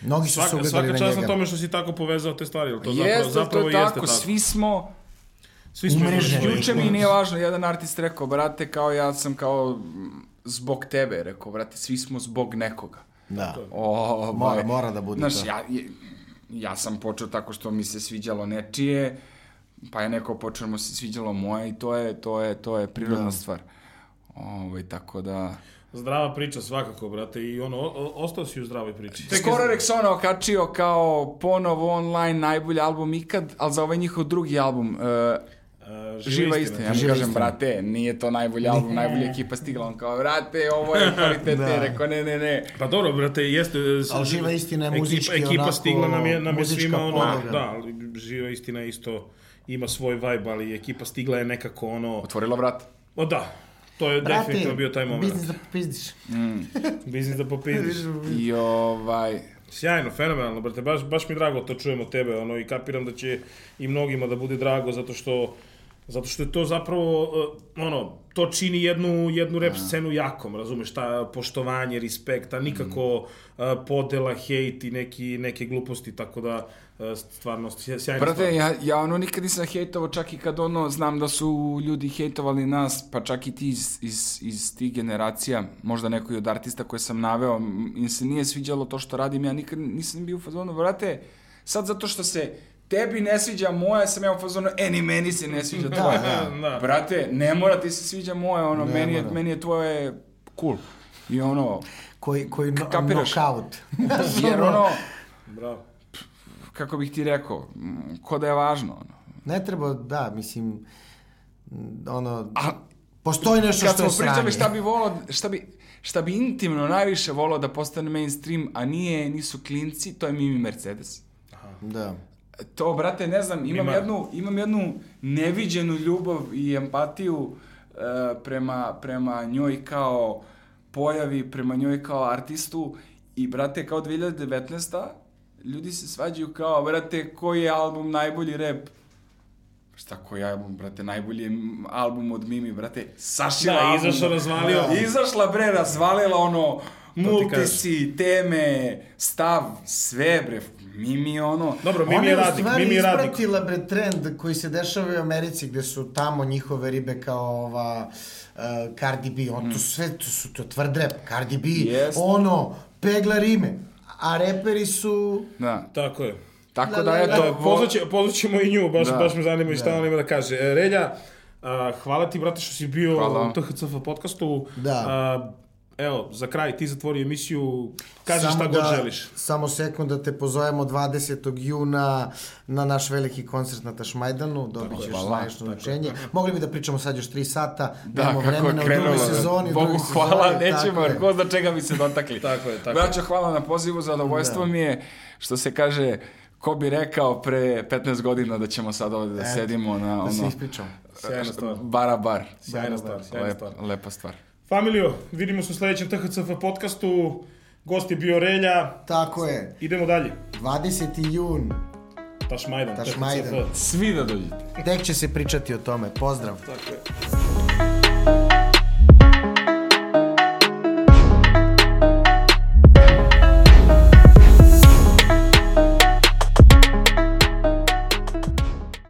Mnogi su se Svaka, ugledali svaka na čast na njega. tome što si tako povezao te stvari, jer to zapravo, Jeste, zapravo to je jeste tako, tako. svi smo, Svi smo umreženi. Juče mi nije važno, jedan artist rekao, brate, kao ja sam kao zbog tebe, rekao, brate, svi smo zbog nekoga. Da. O, Mora, ovaj, mora da bude Znaš, to. ja, ja sam počeo tako što mi se sviđalo nečije, pa je neko počeo da mu se sviđalo moje i to je, to je, to je prirodna Da. stvar. Ovaj, tako da... Zdrava priča svakako, brate, i ono, o- ostao si u zdravoj priči. Skoro je Rexona okačio kao ponovo online najbolji album ikad, ali za ovaj njihov drugi album, uh, Uh, Živa istina, ja mu Živa kažem, istina. brate, nije to najbolji album, najbolja ekipa stigla, on kao, brate, ovo je kvalitet, Da. rekao, ne, ne, ne. Pa dobro, brate, jeste... s- Ali živa istina je ekipa- muzički Ekipa onako, stigla nam je, nam je svima ono... podloga. Da, ali živa istina isto ima svoj vibe, ali ekipa stigla je nekako ono... Otvorila vrat. O da, to je definitivno bio taj moment. biznis da popizdiš. [laughs] Biznis da popizdiš. I ovaj... Sjajno, fenomenalno, brate, baš, baš mi drago to čujem od tebe, ono, i kapiram da će i mnogima da bude drago, zato što Zato što je to zapravo, uh, ono, to čini jednu, jednu rap scenu jakom, razumeš, ta poštovanje, respekta, nikako uh, podela, hejt i neki, neke gluposti, tako da, uh, stvarno, sj- sjajna Brate, ja, ja ono nikad nisam hejtovao, čak i kad ono, znam da su ljudi hejtovali nas, pa čak i ti iz, iz, iz tih generacija, možda neko i od artista koje sam naveo, im se nije sviđalo to što radim, ja nikad nisam bio u fazonu, brate, sad zato što se tebi ne sviđa moje, sam ja u fazonu, e, ni meni se ne sviđa tvoje. da, da. Brate, ne mora ti se sviđa moje, ono, Ne meni je, mora. meni je tvoje cool. I ono, Koji, koji no, Kapiraš? knockout. [laughs] jer ono, Bravo. kako bih ti rekao, ko da je važno, ono. Ne treba, da, mislim, ono, A, postoji nešto kad što je smo pričali sranje. šta bi volao, šta bi, šta bi intimno najviše volao da postane mainstream, a nije, nisu klinci, to je Mimi Mercedes. Da. To, brate, ne znam, imam, Ima- jednu, imam jednu neviđenu ljubav i empatiju e, prema, prema njoj kao pojavi, prema njoj kao artistu i, brate, kao 2019. ljudi se svađaju kao, brate, koji je album najbolji rap? Šta koji album, brate, najbolji je album od Mimi, brate, Sašila Da, album. izašao, razvalio. Da. Izašla, bre, razvalila ono, ti multisi, teme, stav, sve, bre, Mimi ono... Dobro, Mimi Ona je je u radnik, stvari Mimi je radnik. ispratila bre trend koji se dešava u Americi gde su tamo njihove ribe kao ova uh, Cardi B, on to sve, to su to tvrd rap, Cardi B, Jest. ono, pegla rime, a reperi su... Da. Tako je. Tako da, eto, vo- pozvaće, pozvaćemo i nju, baš, Da. baš me zanima i šta ona ima da kaže. E, Relja, a, hvala ti, brate, što si bio Hvala. u THCF podcastu. Da. A, evo, za kraj, ti zatvori emisiju, kaži Samo šta da, god želiš. Samo sekund da te pozovemo 20. juna na naš veliki koncert na Tašmajdanu, dobit ćeš Hvala. naješno učenje. Mogli bi da pričamo sad još 3 sata, Da, nemamo je vremena u drugoj sezoni. Bogu drugoj hvala, sezoni, nećemo, tako jer je. ko zna čega bi se dotakli. [laughs] Tako je, tako je. Braćo, hvala na pozivu, zadovoljstvo Da. mi je, što se kaže, ko bi rekao pre 15 godina da ćemo sad ovde da Eto, sedimo na Da se ono, ispričamo. Sjajna stvar. bara bar. Sjajna stvar, sjajna stvar. lepa stvar. Familijo, vidimo se u sledećem THCF podcastu. Gost je bio Relja. Tako je. Idemo dalje. 20. jun. Tašmajdan. Tašmajdan. Svi da dođete. Tek će se pričati o tome. Pozdrav. Tako je.